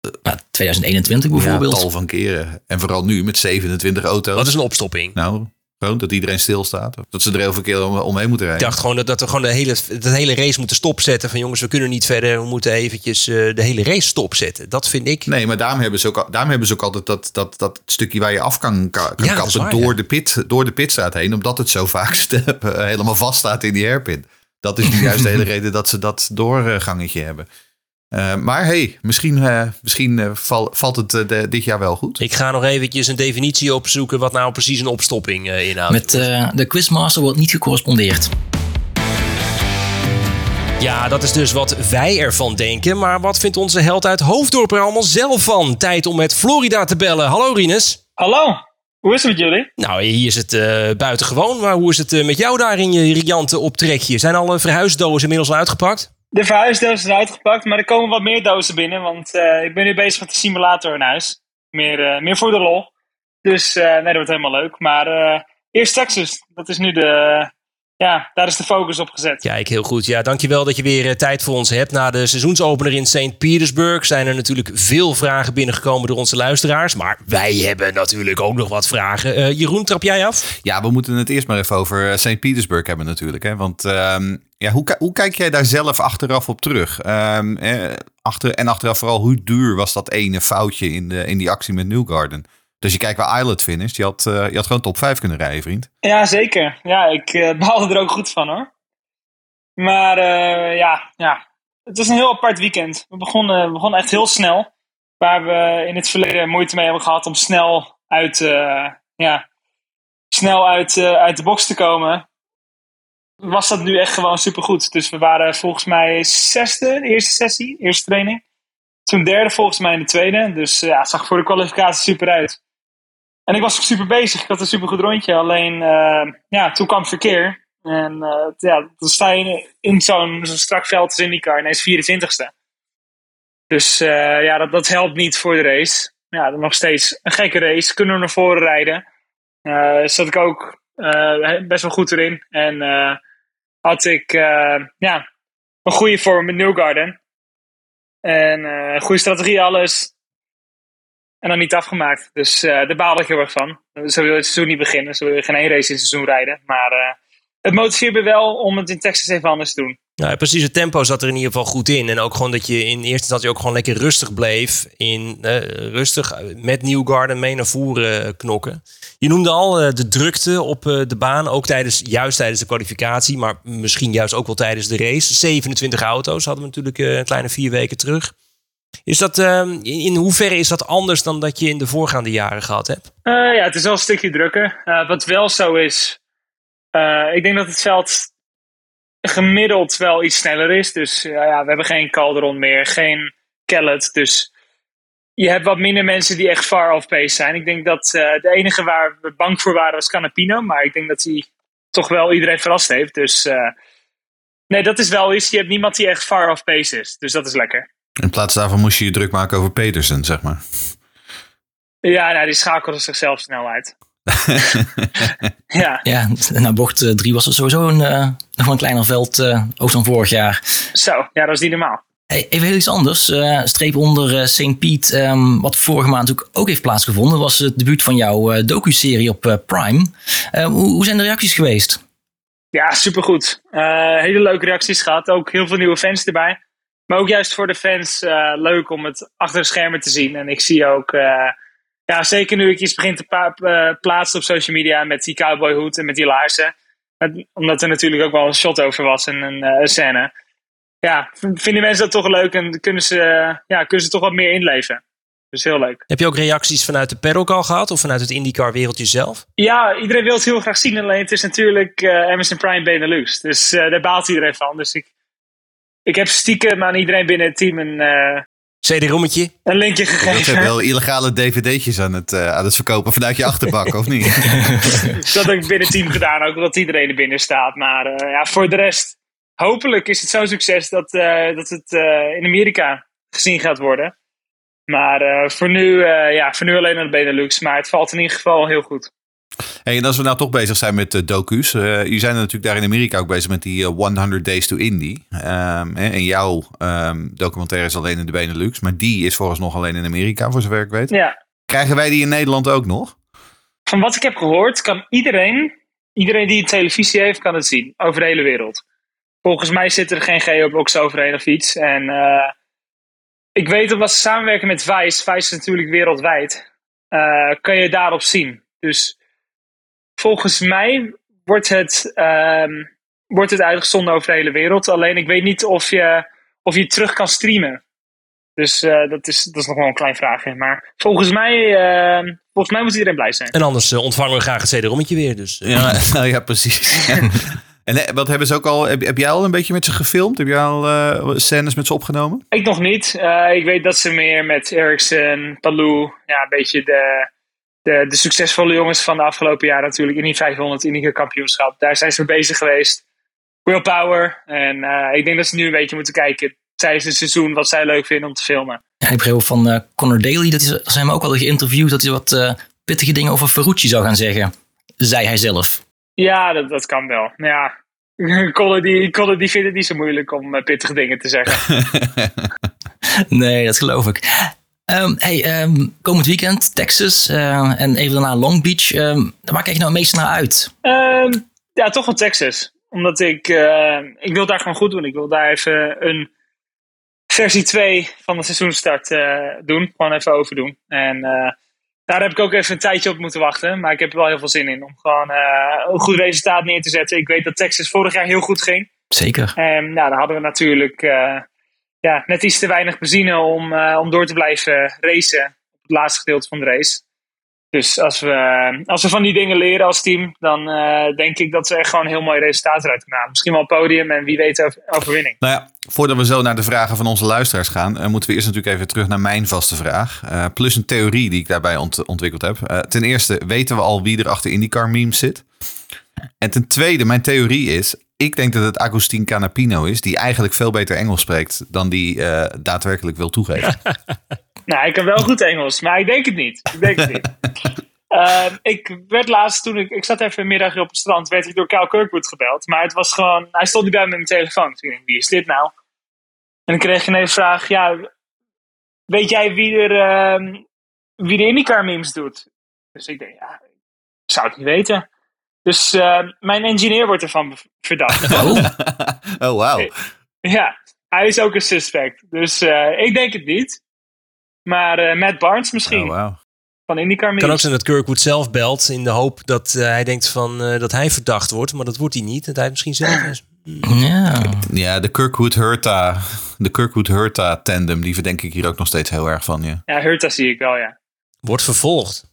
Nou, 2021 bijvoorbeeld. Ja, tal van keren. En vooral nu met 27 auto's. Wat is een opstopping? Nou, gewoon dat iedereen stilstaat. Dat ze er heel veel keer om, omheen moeten rijden. Ik dacht gewoon dat, dat we gewoon de hele, de hele race moeten stopzetten. Van jongens, we kunnen niet verder. We moeten eventjes uh, de hele race stopzetten. Dat vind ik. Nee, maar daarom hebben ze ook, daarom hebben ze ook altijd dat, dat, dat stukje waar je af kan, kan ja, kappen waar, door, ja. de pit, door de pitstraat heen. Omdat het zo vaak uh, helemaal vast staat in die hairpin. Dat is nu juist de hele reden dat ze dat doorgangetje hebben. Eh, maar hey, misschien, eh, misschien eh, val- valt het eh, de- dit jaar wel goed. Ik ga nog eventjes een definitie opzoeken wat nou precies een opstopping eh, inhoudt. Met eh, de quizmaster wordt niet gecorrespondeerd. Ja, dat is dus wat wij ervan denken. Maar wat vindt onze held uit Hoofddorp er allemaal zelf van? Tijd om met Florida te bellen. Hallo Rinus. Hallo, hoe is het met jullie? Nou, hier is het eh buitengewoon. Maar hoe is het met jou daar in je riante optrekje? Zijn alle verhuisdozen inmiddels al uitgepakt? De verhuisdoos is uitgepakt, maar er komen wat meer dozen binnen, want eh, ik ben nu bezig met de simulator in huis. Meer, eh, meer voor de lol. Dus eh, nee, dat wordt helemaal leuk. Maar eerst Texas, dat is nu de... ja, daar is de focus op gezet. Kijk, heel goed. Ja, dankjewel dat je weer eh, tijd voor ons hebt. Na de seizoensopener in St. Petersburg zijn er natuurlijk veel vragen binnengekomen door onze luisteraars. Maar wij hebben natuurlijk ook nog wat vragen. Eh, Jeroen, trap jij af? Ja, we moeten het eerst maar even over eh, St. Petersburg hebben natuurlijk. Hè? Want ehm, ja, hoe, hoe kijk jij daar zelf achteraf op terug? Ehm, eh, achter, en achteraf vooral, hoe duur was dat ene foutje in, de, in die actie met Newgarden? Dus je kijkt waar Islet finished. Je had, eh, je had gewoon top 5 kunnen rijden, vriend. Ja, zeker. Ja, ik eh baalde er ook goed van hoor. Maar eh, ja, ja, het was een heel apart weekend. We begonnen, we begonnen echt heel snel. Waar we in het verleden moeite mee hebben gehad om snel uit, ja, snel uit, uit de box te komen. Was dat nu echt gewoon supergoed. Dus we waren volgens mij zesde, de eerste sessie, eerste training. Toen derde volgens mij in de tweede. Dus ja, het zag voor de kwalificatie super uit. En ik was super bezig. Ik had een super goed rondje. Alleen, eh, ja, toen kwam verkeer. En eh, ja, dan sta je in, in zo'n strak veld als IndyCar ineens 24ste. Dus eh, ja, dat, dat helpt niet voor de race. Ja, nog steeds een gekke race. Kunnen we naar voren rijden. Zat ik ook best wel goed erin. En had ik ja, een goede vorm met Newgarden. En goede strategie, alles. En dan niet afgemaakt. Dus eh daar baal ik heel erg van. Zo wil het seizoen niet beginnen. Zo wil geen één race in het seizoen rijden. Maar eh, het motiveert me wel om het in Texas even anders te doen. Nou, precies. Het tempo zat er in ieder geval goed in. En ook gewoon dat je in eerste instantie ook gewoon lekker rustig bleef. In, eh, rustig met Newgarden mee naar voren knokken. Je noemde al de drukte op de baan. Ook tijdens, juist tijdens de kwalificatie. Maar misschien juist ook wel tijdens de race. 27 auto's hadden we natuurlijk een kleine vier weken terug. Is dat, eh, in, hoeverre is dat anders dan dat je in de voorgaande jaren gehad hebt? Eh, ja, het is wel een stukje drukker. Eh, wat wel zo is, eh, ik denk dat het veld gemiddeld wel iets sneller is. Dus ja, we hebben geen Calderon meer, geen Kellet. Dus je hebt wat minder mensen die echt far off pace zijn. Ik denk dat de enige waar we bang voor waren was Canapino. Maar ik denk dat hij toch wel iedereen verrast heeft. Dus nee, dat is wel iets. Je hebt niemand die echt far off pace is. Dus dat is lekker. In plaats daarvan moest je je druk maken over Petersen, zeg maar. Ja, nou, die schakelde zichzelf snel uit. ja. Ja, na bocht 3 was er sowieso een, eh, nog wel een kleiner veld, eh, ook dan vorig jaar. Zo, ja, dat is niet normaal. Hey, even heel iets anders. Eh, streep onder eh, St. Piet, ehm, wat vorige maand natuurlijk ook heeft plaatsgevonden, was het debuut van jouw eh, docu-serie op eh, Prime. Eh, hoe, hoe zijn de reacties geweest? Ja, supergoed. Eh hele leuke reacties gehad. Ook heel veel nieuwe fans erbij. Maar ook juist voor de fans eh, leuk om het achter de schermen te zien. En ik zie ook, eh, ja, zeker nu ik iets begin te eh, plaatsen op social media met die cowboyhoed en met die laarzen. Het- omdat er natuurlijk ook wel een shot over was en een, scène. Ja, vinden mensen dat toch leuk en kunnen ze, ja, kunnen ze toch wat meer inleven. Dus heel leuk. Heb je ook reacties vanuit de paddock al gehad? Of vanuit het IndyCar wereldje zelf? Ja, iedereen wil het heel graag zien. Alleen het is natuurlijk Amazon Prime Benelux. Dus daar baalt iedereen van. Dus ik, ik heb stiekem aan iedereen binnen het team een, eh, CD-rommetje? een linkje gegeven. zijn wel illegale dvd'tjes aan het, eh, aan het verkopen vanuit je achterbak, of niet? dat heb ik binnen het team gedaan. Ook omdat iedereen er binnen staat. Maar eh, ja, voor de rest. Hopelijk is het zo'n succes dat, eh, dat het eh, in Amerika gezien gaat worden. Maar eh, voor, nu, eh, ja, voor nu alleen naar de Benelux. Maar het valt in ieder geval heel goed. Hey, en als we nou toch bezig zijn met uh, docu's. Uh, jullie zijn natuurlijk daar in Amerika ook bezig met die uh, 100 Days to Indy. Um, en jouw um, documentaire is alleen in de Benelux. Maar die is volgens nog alleen in Amerika, voor zover ik weet. Ja. Krijgen wij die in Nederland ook nog? Van wat ik heb gehoord, kan iedereen, iedereen die een televisie heeft, kan het zien. Over de hele wereld. Volgens mij zit er geen geobox overheen of iets. En ik weet omdat ze samenwerken met Vice. Vice is natuurlijk wereldwijd. Kan je daarop zien. Dus volgens mij wordt het, um, wordt het uitgezonden over de hele wereld. Alleen ik weet niet of je, of je terug kan streamen. Dus eh, dat, is, dat is nog wel een klein vraagje. Maar volgens mij, eh, volgens mij moet iedereen blij zijn. En anders eh, ontvangen we graag het CD-rommetje weer. Dus, eh. Ja, nou ja, precies. en wat hebben ze ook al? Heb, heb jij al een beetje met ze gefilmd? Heb jij al eh, scènes met ze opgenomen? Ik nog niet. Eh, ik weet dat ze meer met Ericsson, Palou, ja, een beetje de, de, de succesvolle jongens van de afgelopen jaren natuurlijk in die 500 Indica kampioenschap. Daar zijn ze mee bezig geweest. Willpower. En eh, ik denk dat ze nu een beetje moeten kijken tijdens het seizoen wat zij leuk vinden om te filmen. Ja, ik begreep van eh Connor Daly, dat is, ze hebben hem ook al geïnterviewd, dat hij wat eh, pittige dingen over Ferrucci zou gaan zeggen. Zei hij zelf. Ja, dat, dat kan wel. Ja, Colin die, Colin die vindt het niet zo moeilijk om pittige dingen te zeggen. Nee, dat geloof ik. Ehm, hey, ehm, komend weekend, Texas eh, en even daarna Long Beach. ehm, waar kijk je nou het meest naar uit? Ja, toch wel Texas. Omdat ik, ik wil daar gewoon goed doen. Ik wil daar even een versie 2 van de seizoenstart eh, doen. Gewoon even overdoen. En eh, daar heb ik ook even een tijdje op moeten wachten. Maar ik heb er wel heel veel zin in om gewoon een goed resultaat neer te zetten. Ik weet dat Texas vorig jaar heel goed ging. Zeker. En nou, dan hadden we natuurlijk ja, net iets te weinig benzine om, eh, om door te blijven racen. Op het laatste gedeelte van de race. Dus als we, als we van die dingen leren als team, dan eh, denk ik dat we echt gewoon heel mooi resultaat eruit. Misschien wel podium en wie weet over, overwinning. Nou ja, voordat we zo naar de vragen van onze luisteraars gaan, eh, moeten we eerst natuurlijk even terug naar mijn vaste vraag. Plus een theorie die ik daarbij ont- ontwikkeld heb. Ten eerste weten we al wie er achter IndyCar memes zit. En ten tweede, mijn theorie is, ik denk dat het Agustin Canapino is, die eigenlijk veel beter Engels spreekt dan die eh, daadwerkelijk wil toegeven. Nou, ik kan wel goed Engels, maar ik denk het niet. Ik denk het niet. Ehm, ik werd laatst toen ik, ik zat even een middagje op het strand, werd ik door Kyle Kirkwood gebeld. Maar het was gewoon, hij stond niet bij me met mijn telefoon. Toen dacht ik, wie is dit nou? En dan kreeg je ineens de vraag, ja, weet jij wie er, ehm, wie de IndyCar memes doet? Dus ik denk, ja, ik zou het niet weten. Dus ehm, mijn engineer wordt ervan verdacht. Oh, oh, wauw. ja, hij is ook een suspect. Dus eh, ik denk het niet. Maar eh, Matt Barnes misschien, Oh, wauw. van IndyCar kan ook zijn dat Kirkwood zelf belt in de hoop dat eh, hij denkt van, eh, dat hij verdacht wordt. Maar dat wordt hij niet. Dat hij misschien zelf is. ja. Ja, de Kirkwood-Hurta de Kirkwood-Hurta tandem, die verdenk ik hier ook nog steeds heel erg van. Ja. Ja, Hurta zie ik wel, ja. Wordt vervolgd.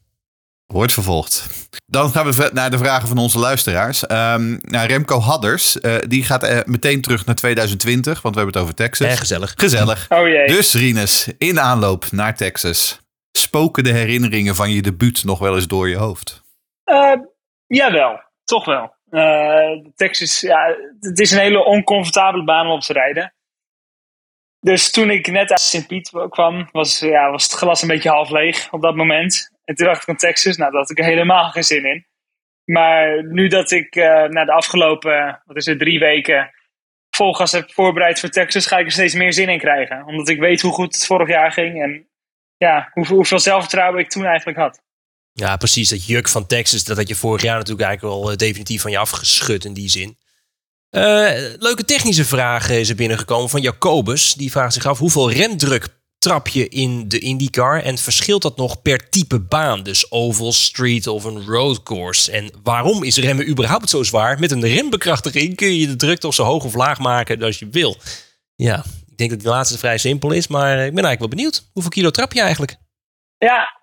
Wordt vervolgd. Dan gaan we naar de vragen van onze luisteraars. Ehm, nou, Remco Hadders, eh, die gaat eh, meteen terug naar 2020, want we hebben het over Texas. Erg gezellig. Gezellig. Oh jee. Dus Rinus, in aanloop naar Texas, spoken de herinneringen van je debuut nog wel eens door je hoofd? Eh, jawel, toch wel. Eh, Texas, ja, het is een hele oncomfortabele baan om op te rijden. Dus toen ik net uit St. Piet kwam, was, ja, was het glas een beetje half leeg op dat moment. En toen dacht ik van Texas, nou, daar had ik helemaal geen zin in. Maar nu dat ik eh na de afgelopen, wat is het, drie weken vol gas heb voorbereid voor Texas, ga ik er steeds meer zin in krijgen. Omdat ik weet hoe goed het vorig jaar ging en ja, hoeveel, hoeveel zelfvertrouwen ik toen eigenlijk had. Ja, precies. Dat juk van Texas, dat had je vorig jaar natuurlijk eigenlijk al eh, definitief van je afgeschud in die zin. Eh, leuke technische vraag is er binnengekomen van Jacobus. Die vraagt zich af hoeveel remdruk trap je in de IndyCar en verschilt dat nog per type baan? Dus oval, street of een road course. En waarom is remmen überhaupt zo zwaar? Met een rembekrachtiging kun je de druk toch zo hoog of laag maken als je wil. Ja, ik denk dat die laatste vrij simpel is, maar ik ben eigenlijk wel benieuwd. Hoeveel kilo trap je eigenlijk? Ja,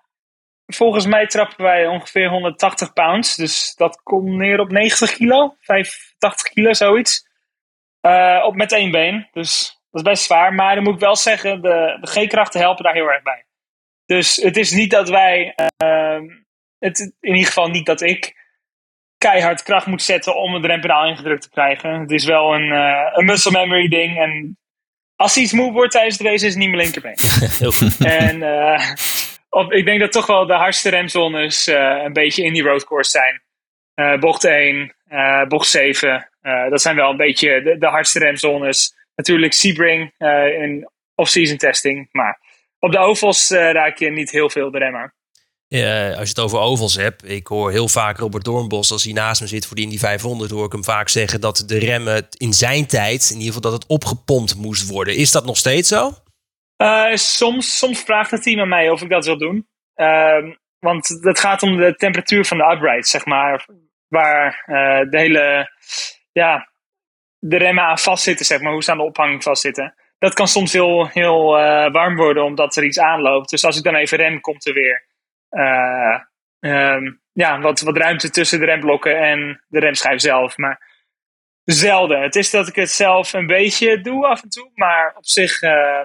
volgens mij trappen wij ongeveer 180 pounds. Dus dat komt neer op 90 kilo, 85 kilo, zoiets. Eh, op met één been. Dus dat is best zwaar. Maar dan moet ik wel zeggen, de, de G-krachten helpen daar heel erg bij. Dus het is niet dat wij, ehm, het, in ieder geval niet dat ik keihard kracht moet zetten om het rempedaal ingedrukt te krijgen. Het is wel een, eh, een muscle memory ding. En als iets moe wordt tijdens de race, is het niet mijn linkerbeen. Heel goed. En eh, op, ik denk dat toch wel de hardste remzones eh, een beetje in die roadcourse zijn. Bocht 1, eh, bocht 7. eh, dat zijn wel een beetje de, de hardste remzones. Natuurlijk Sebring eh in off-season testing. Maar op de ovals eh, raak je niet heel veel de remmer. Ja, als je het over ovals hebt, ik hoor heel vaak Robert Doornbos, als hij naast me zit voor die Indy 500, hoor ik hem vaak zeggen dat de remmen in zijn tijd, in ieder geval dat het opgepompt moest worden. Is dat nog steeds zo? Eh, soms, soms vraagt het team aan mij of ik dat wil doen. Ehm, want het gaat om de temperatuur van de upright, zeg maar. Waar eh, de hele, ja, de remmen aan vastzitten, zeg maar. Hoe ze aan de ophanging vastzitten. dat kan soms heel, heel eh, warm worden omdat er iets aanloopt. Dus als ik dan even rem, komt er weer eh, ehm, ja, wat, wat ruimte tussen de remblokken en de remschijf zelf. Maar zelden. Het is dat ik het zelf een beetje doe af en toe. Maar op zich, eh,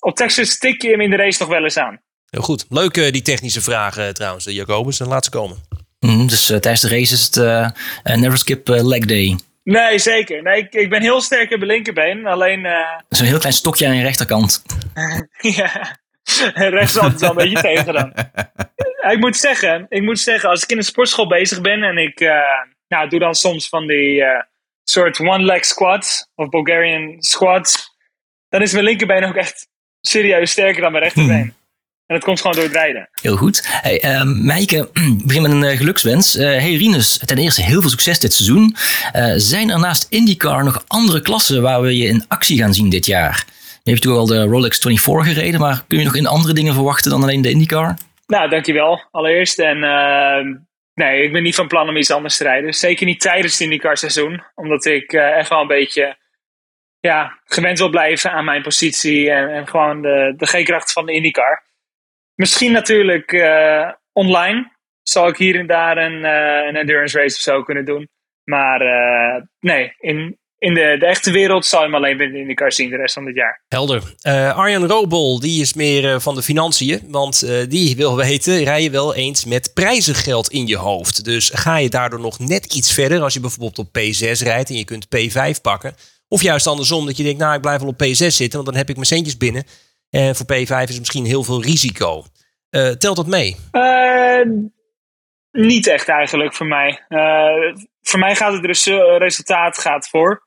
op Texas tik je hem in de race nog wel eens aan. Heel goed. Leuk eh, die technische vragen trouwens, Jacobus. En laat ze komen. Mhm, dus tijdens de race is het never skip leg day. Nee, zeker. Nee, ik, ik ben heel sterk op mijn linkerbeen. Alleen, eh, Zo'n heel klein stokje aan je rechterkant. ja, rechts is altijd wel een beetje tegen dan. Ik moet zeggen, ik moet zeggen, als ik in een sportschool bezig ben en ik eh, nou, doe dan soms van die eh, soort one-leg squats of Bulgarian squats, dan is mijn linkerbeen ook echt serieus sterker dan mijn rechterbeen. En dat komt gewoon door het rijden. Heel goed. Hey, uh, Meike, begin met een eh, gelukswens. Eh, hey Rinus, ten eerste heel veel succes dit seizoen. Eh, zijn er naast IndyCar nog andere klassen waar we je in actie gaan zien dit jaar? Je hebt natuurlijk al de Rolex 24 gereden, maar kun je nog in andere dingen verwachten dan alleen de IndyCar? Nou, dankjewel allereerst. En eh, nee, ik ben niet van plan om iets anders te rijden. Zeker niet tijdens het IndyCar seizoen. Omdat ik echt wel een beetje ja, gewend wil blijven aan mijn positie. En, en gewoon de, de G-kracht van de IndyCar. Misschien natuurlijk eh, online. Zal ik hier en daar een, eh, een endurance race of zo kunnen doen. Maar eh, nee, in, in de, de echte wereld zal je hem alleen binnen de IndyCar zien de rest van dit jaar. Helder. Eh, Arjan Robol, die is meer van de financiën. Want die wil weten, rij je wel eens met prijzengeld in je hoofd? Dus ga je daardoor nog net iets verder als je bijvoorbeeld op P6 rijdt en je kunt P5 pakken? Of juist andersom, dat je denkt, nou ik blijf wel op P6 zitten, want dan heb ik mijn centjes binnen. En voor P5 is misschien heel veel risico. Eh, telt dat mee? Eh, niet echt eigenlijk voor mij. Eh, voor mij gaat het resu- resultaat gaat voor.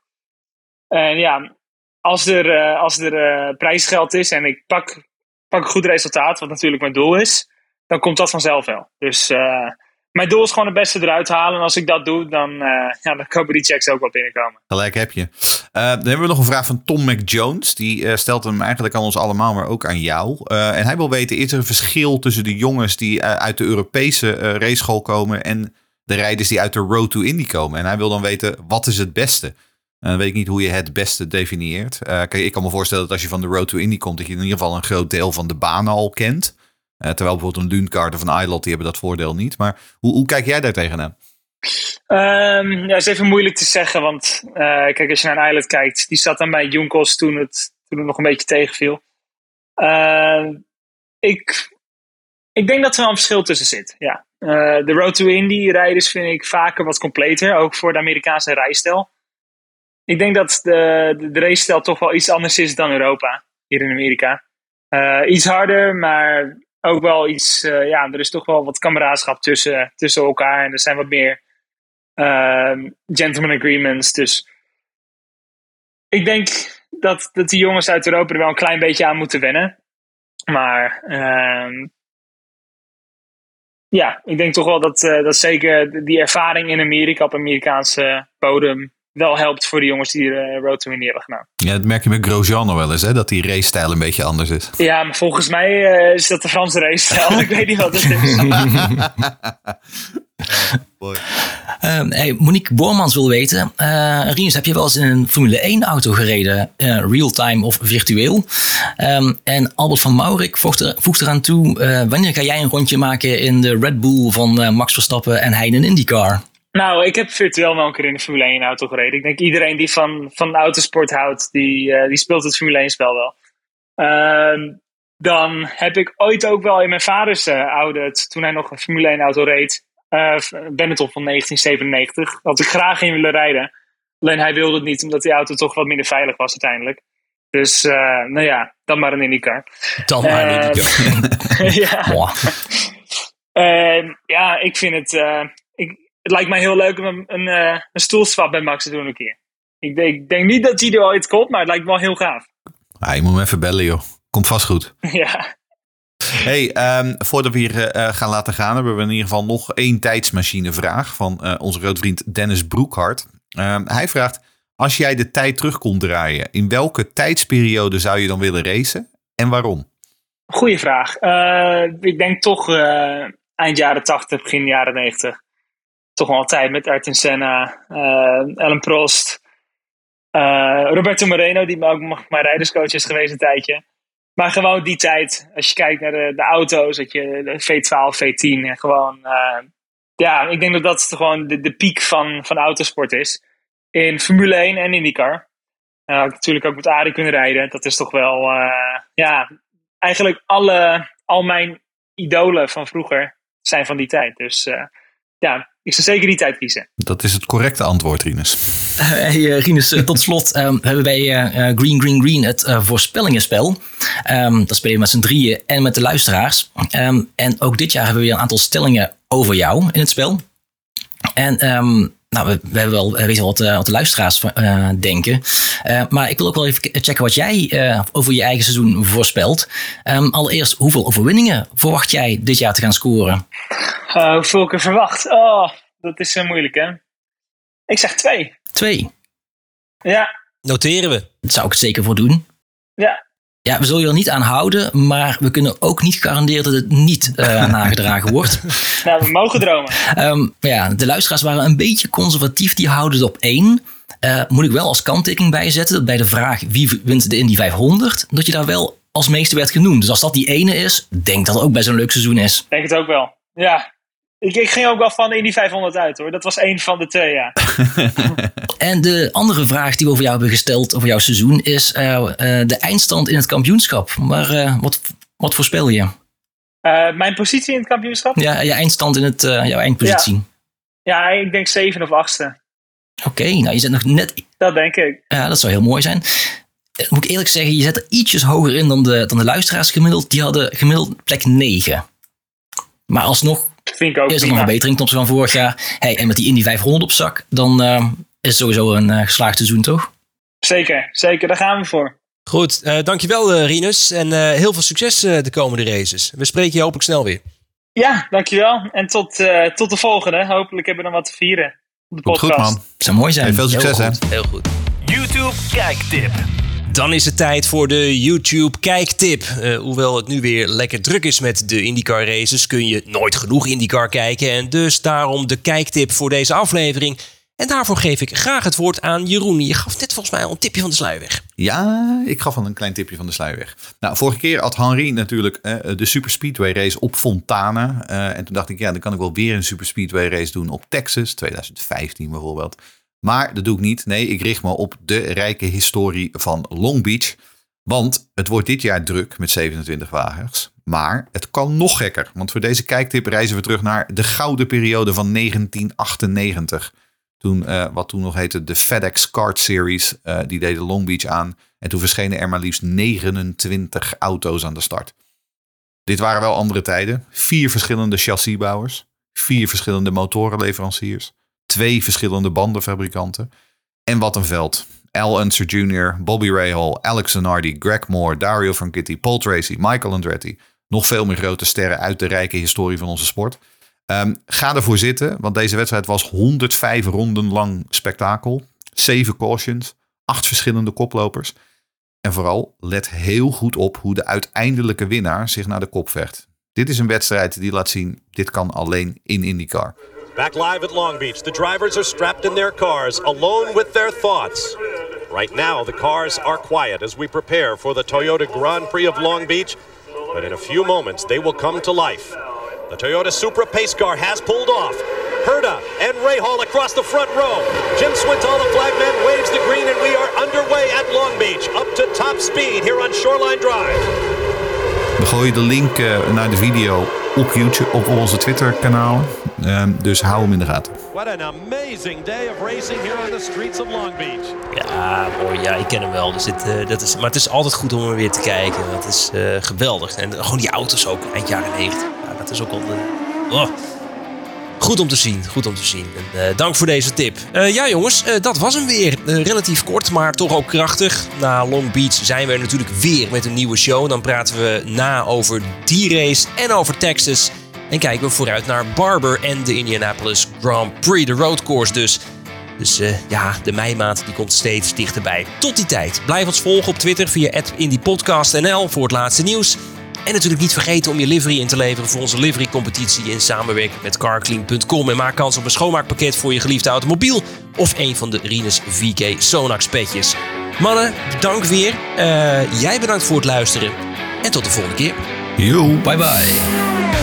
En ja, als er, eh, als er eh, prijsgeld is en ik pak, pak een goed resultaat, wat natuurlijk mijn doel is, dan komt dat vanzelf wel. Dus eh, mijn doel is gewoon het beste eruit halen. En als ik dat doe, dan, eh, ja, dan komen die checks ook wel binnenkomen. Gelijk heb je. Eh, dan hebben we nog een vraag van Tom McJones. Die eh, stelt hem eigenlijk aan ons allemaal, maar ook aan jou. En hij wil weten, is er een verschil tussen de jongens die uit de Europese uh, raceschool komen en de rijders die uit de Road to Indy komen? En hij wil dan weten, wat is het beste? Dan weet ik niet hoe je het beste definieert. Kijk, ik kan me voorstellen dat als je van de Road to Indy komt, dat je in ieder geval een groot deel van de banen al kent. Eh, terwijl bijvoorbeeld een Lundgaard of een Eilot, die hebben dat voordeel niet. Maar hoe, hoe kijk jij daar tegenaan? Ehm ja, is even moeilijk te zeggen, want eh, kijk, als je naar een kijkt, die zat dan bij Junkos toen het, toen het nog een beetje tegenviel. Ehm, ik, ik denk dat er wel een verschil tussen zit, ja. Eh, de Road to Indy rijders vind ik vaker wat completer, ook voor de Amerikaanse rijstijl. Ik denk dat de, de, de toch wel iets anders is dan Europa, hier in Amerika. Iets harder, maar ook wel iets, eh, ja, er is toch wel wat kameraadschap tussen, tussen elkaar en er zijn wat meer ehm, gentleman agreements. Dus ik denk dat, dat die jongens uit Europa er wel een klein beetje aan moeten wennen. Maar ehm, ja, ik denk toch wel dat, eh, dat zeker die ervaring in Amerika op Amerikaanse bodem wel helpt voor de jongens die de Road to Indy hebben gedaan. Ja, dat merk je met Grosjean nog wel eens, hè? dat die racestijl een beetje anders is. Ja, maar volgens mij eh, is dat de Franse race ik weet niet wat het is. Uh, hey, Monique Boormans wil weten, uh, Rinus, heb je wel eens in een Formule 1 auto gereden, uh, real-time of virtueel? Um, en Albert van Maurik voegt, er, voegt eraan toe, uh, wanneer ga jij een rondje maken in de Red Bull van uh, Max Verstappen en hij in een IndyCar? Nou, ik heb virtueel wel een keer in een Formule 1 auto gereden. Ik denk iedereen die van, van autosport houdt, die, uh, die speelt het Formule 1 spel wel. Uh, dan heb ik ooit ook wel in mijn vaders uh, oude, toen hij nog een Formule 1 auto reed, uh, Benetton van 1997, had ik graag in willen rijden. Alleen hij wilde het niet, omdat die auto toch wat minder veilig was uiteindelijk. Dus, nou ja, dan maar een IndyCar. Dan maar een IndyCar. ja. ja, ik vind het... Ik, het lijkt mij heel leuk om een, een, uh, een stoelswap bij Max te doen een keer. Ik denk, ik denk niet dat hij er ooit komt, maar het lijkt me wel heel gaaf. Ah, je moet hem even bellen, joh. Komt vast goed. ja. Hey, um, voordat we hier uh, gaan laten gaan, hebben we in ieder geval nog één tijdsmachinevraag van uh, onze grote vriend Dennis Broekhart. Um, hij vraagt: Als jij de tijd terug kon draaien, in welke tijdsperiode zou je dan willen racen en waarom? Goeie vraag. Ik denk toch eind jaren 80, begin jaren 90 toch wel een tijd met Ayrton Senna, Ellen Prost. Eh, Roberto Moreno, die ook mijn rijderscoach is geweest een tijdje. Maar gewoon die tijd, als je kijkt naar de, auto's, dat je de V12, V10 en gewoon. eh, ja, ik denk dat dat gewoon de, de piek van, van autosport is. In Formule 1 en IndyCar. Uh, natuurlijk ook met Arie kunnen rijden. Dat is toch wel, eh, ja, eigenlijk alle, al mijn idolen van vroeger zijn van die tijd. Dus eh, ja, ik zou zeker die tijd kiezen. Dat is het correcte antwoord, Rinus. Hey, eh, Rinus, eh, tot slot ehm, hebben wij eh, eh, Green Green Green het eh, voorspellingenspel. Ehm dat spelen we met z'n drieën en met de luisteraars. Ehm, en ook dit jaar hebben we weer een aantal stellingen over jou in het spel. En ehm, nou, we, we hebben wel we weten wel wat, eh, wat de luisteraars eh, denken. Eh, maar ik wil ook wel even checken wat jij eh, over je eigen seizoen voorspelt. Ehm, allereerst, hoeveel overwinningen verwacht jij dit jaar te gaan scoren? Uh, hoeveel ik er verwacht? Oh, dat is uh, moeilijk hè. Ik zeg twee. Twee. Ja, Noteren we. Dat zou ik zeker voor doen. ja. Ja, we zullen je er niet aan houden, maar we kunnen ook niet garanderen dat het niet eh, nagedragen wordt. Nou, we mogen dromen. Ehm, ja, de luisteraars waren een beetje conservatief, die houden het op één. Eh, moet ik wel als kanttekening bijzetten dat bij de vraag wie wint de Indy 500, dat je daar wel als meeste werd genoemd. Dus als dat die ene is, denk dat het ook best een leuk seizoen is. Denk het ook wel. Ja. Ik, ik ging ook wel van de Indy 500 uit hoor. Dat was één van de twee, ja. En de andere vraag die we over jou hebben gesteld over jouw seizoen is eh, eh, de eindstand in het kampioenschap. Maar eh, wat, wat voorspel je? Mijn positie in het kampioenschap? Ja, je eindstand in het, jouw eindpositie. Ja. ja, ik denk zeven of achtste. Oké, okay, nou je zet nog net... Dat denk ik. Ja, dat zou heel mooi zijn. Moet ik eerlijk zeggen, je zet er ietsjes hoger in dan de, dan de luisteraars gemiddeld. Die hadden gemiddeld plek 9. Maar alsnog Vind ik ook is er nog een verbetering ten opzichte van vorig jaar. Hey, en met die Indy 500 op zak, dan uh, is het sowieso een uh, geslaagd seizoen, toch? Zeker, zeker. Daar gaan we voor. Goed, uh, dankjewel uh, Rinus. En uh, heel veel succes de komende races. We spreken je hopelijk snel weer. Ja, dankjewel. En tot, tot de volgende. Hopelijk hebben we nog wat te vieren op de podcast. Goed man. Zou mooi zijn. Hey, veel succes heel hè. Goed, heel goed. YouTube kijktip. Dan is het tijd voor de YouTube kijktip. Uh, hoewel het nu weer lekker druk is met de IndyCar races, kun je nooit genoeg IndyCar kijken. En dus daarom de kijktip voor deze aflevering. En daarvoor geef ik graag het woord aan Jeroen. Je gaf net volgens mij al een tipje van de sluier weg. Ja, ik gaf al een klein tipje van de sluier weg. Nou, vorige keer had Henri natuurlijk uh, de Super Speedway race op Fontana. Uh, en toen dacht ik, ja, dan kan ik wel weer een Super Speedway race doen op Texas, 2015 bijvoorbeeld. Maar dat doe ik niet. Nee, ik richt me op de rijke historie van Long Beach. Want het wordt dit jaar druk met 27 wagens. Maar het kan nog gekker. Want voor deze kijktip reizen we terug naar de gouden periode van 1998. Toen, uh, wat toen nog heette de FedEx Kart Series. Uh, die deden Long Beach aan. En toen verschenen er maar liefst 29 auto's aan de start. Dit waren wel andere tijden. Vier verschillende chassisbouwers. Vier verschillende motorenleveranciers twee verschillende bandenfabrikanten. En wat een veld. Al Unser Jr., Bobby Rahal, Alex Zanardi, Greg Moore, Dario Franchitti, Paul Tracy, Michael Andretti. Nog veel meer grote sterren uit de rijke historie van onze sport. Um, ga ervoor zitten, want deze wedstrijd was 105 ronden lang spektakel. Zeven cautions, acht verschillende koplopers. En vooral, let heel goed op hoe de uiteindelijke winnaar zich naar de kop vecht. Dit is een wedstrijd die laat zien, dit kan alleen in IndyCar. Back live at Long Beach, the drivers are strapped in their cars, alone with their thoughts. Right now, the cars are quiet as we prepare for the Toyota Grand Prix of Long Beach, but in a few moments, they will come to life. The Toyota Supra pace car has pulled off. Herda and Ray Hall across the front row. Jim Swinton, the flagman, waves the green, and we are underway at Long Beach, up to top speed here on Shoreline Drive. We gooien de link uh, naar de video op YouTube, op onze Twitter-kanaal. Um, dus hou hem in de gaten. What an amazing day of racing here on the streets of Long Beach. Ja, mooi. Ja, ik ken hem wel. Dus dit, uh, dat is, maar het is altijd goed om hem weer te kijken. Dat is uh, geweldig. En gewoon die auto's ook, eind jaren 90. Ja, dat is ook al... Oh. Goed om te zien, goed om te zien. En, uh, dank voor deze tip. Uh, ja jongens, uh, dat was hem weer. relatief kort, maar toch ook krachtig. Na Long Beach zijn we er natuurlijk weer met een nieuwe show. Dan praten we na over die race en over Texas. En kijken we vooruit naar Barber en de Indianapolis Grand Prix, de roadcourse dus. Dus ja, de meimaand die komt steeds dichterbij. Tot die tijd, blijf ons volgen op Twitter via @indiepodcastnl voor het laatste nieuws. En natuurlijk niet vergeten om je livery in te leveren voor onze livery competitie in samenwerking met carclean.com. En maak kans op een schoonmaakpakket voor je geliefde automobiel of een van de Rinus VK Sonax petjes. Mannen, dank weer. Eh, jij bedankt voor het luisteren. En tot de volgende keer. Yo. Bye bye.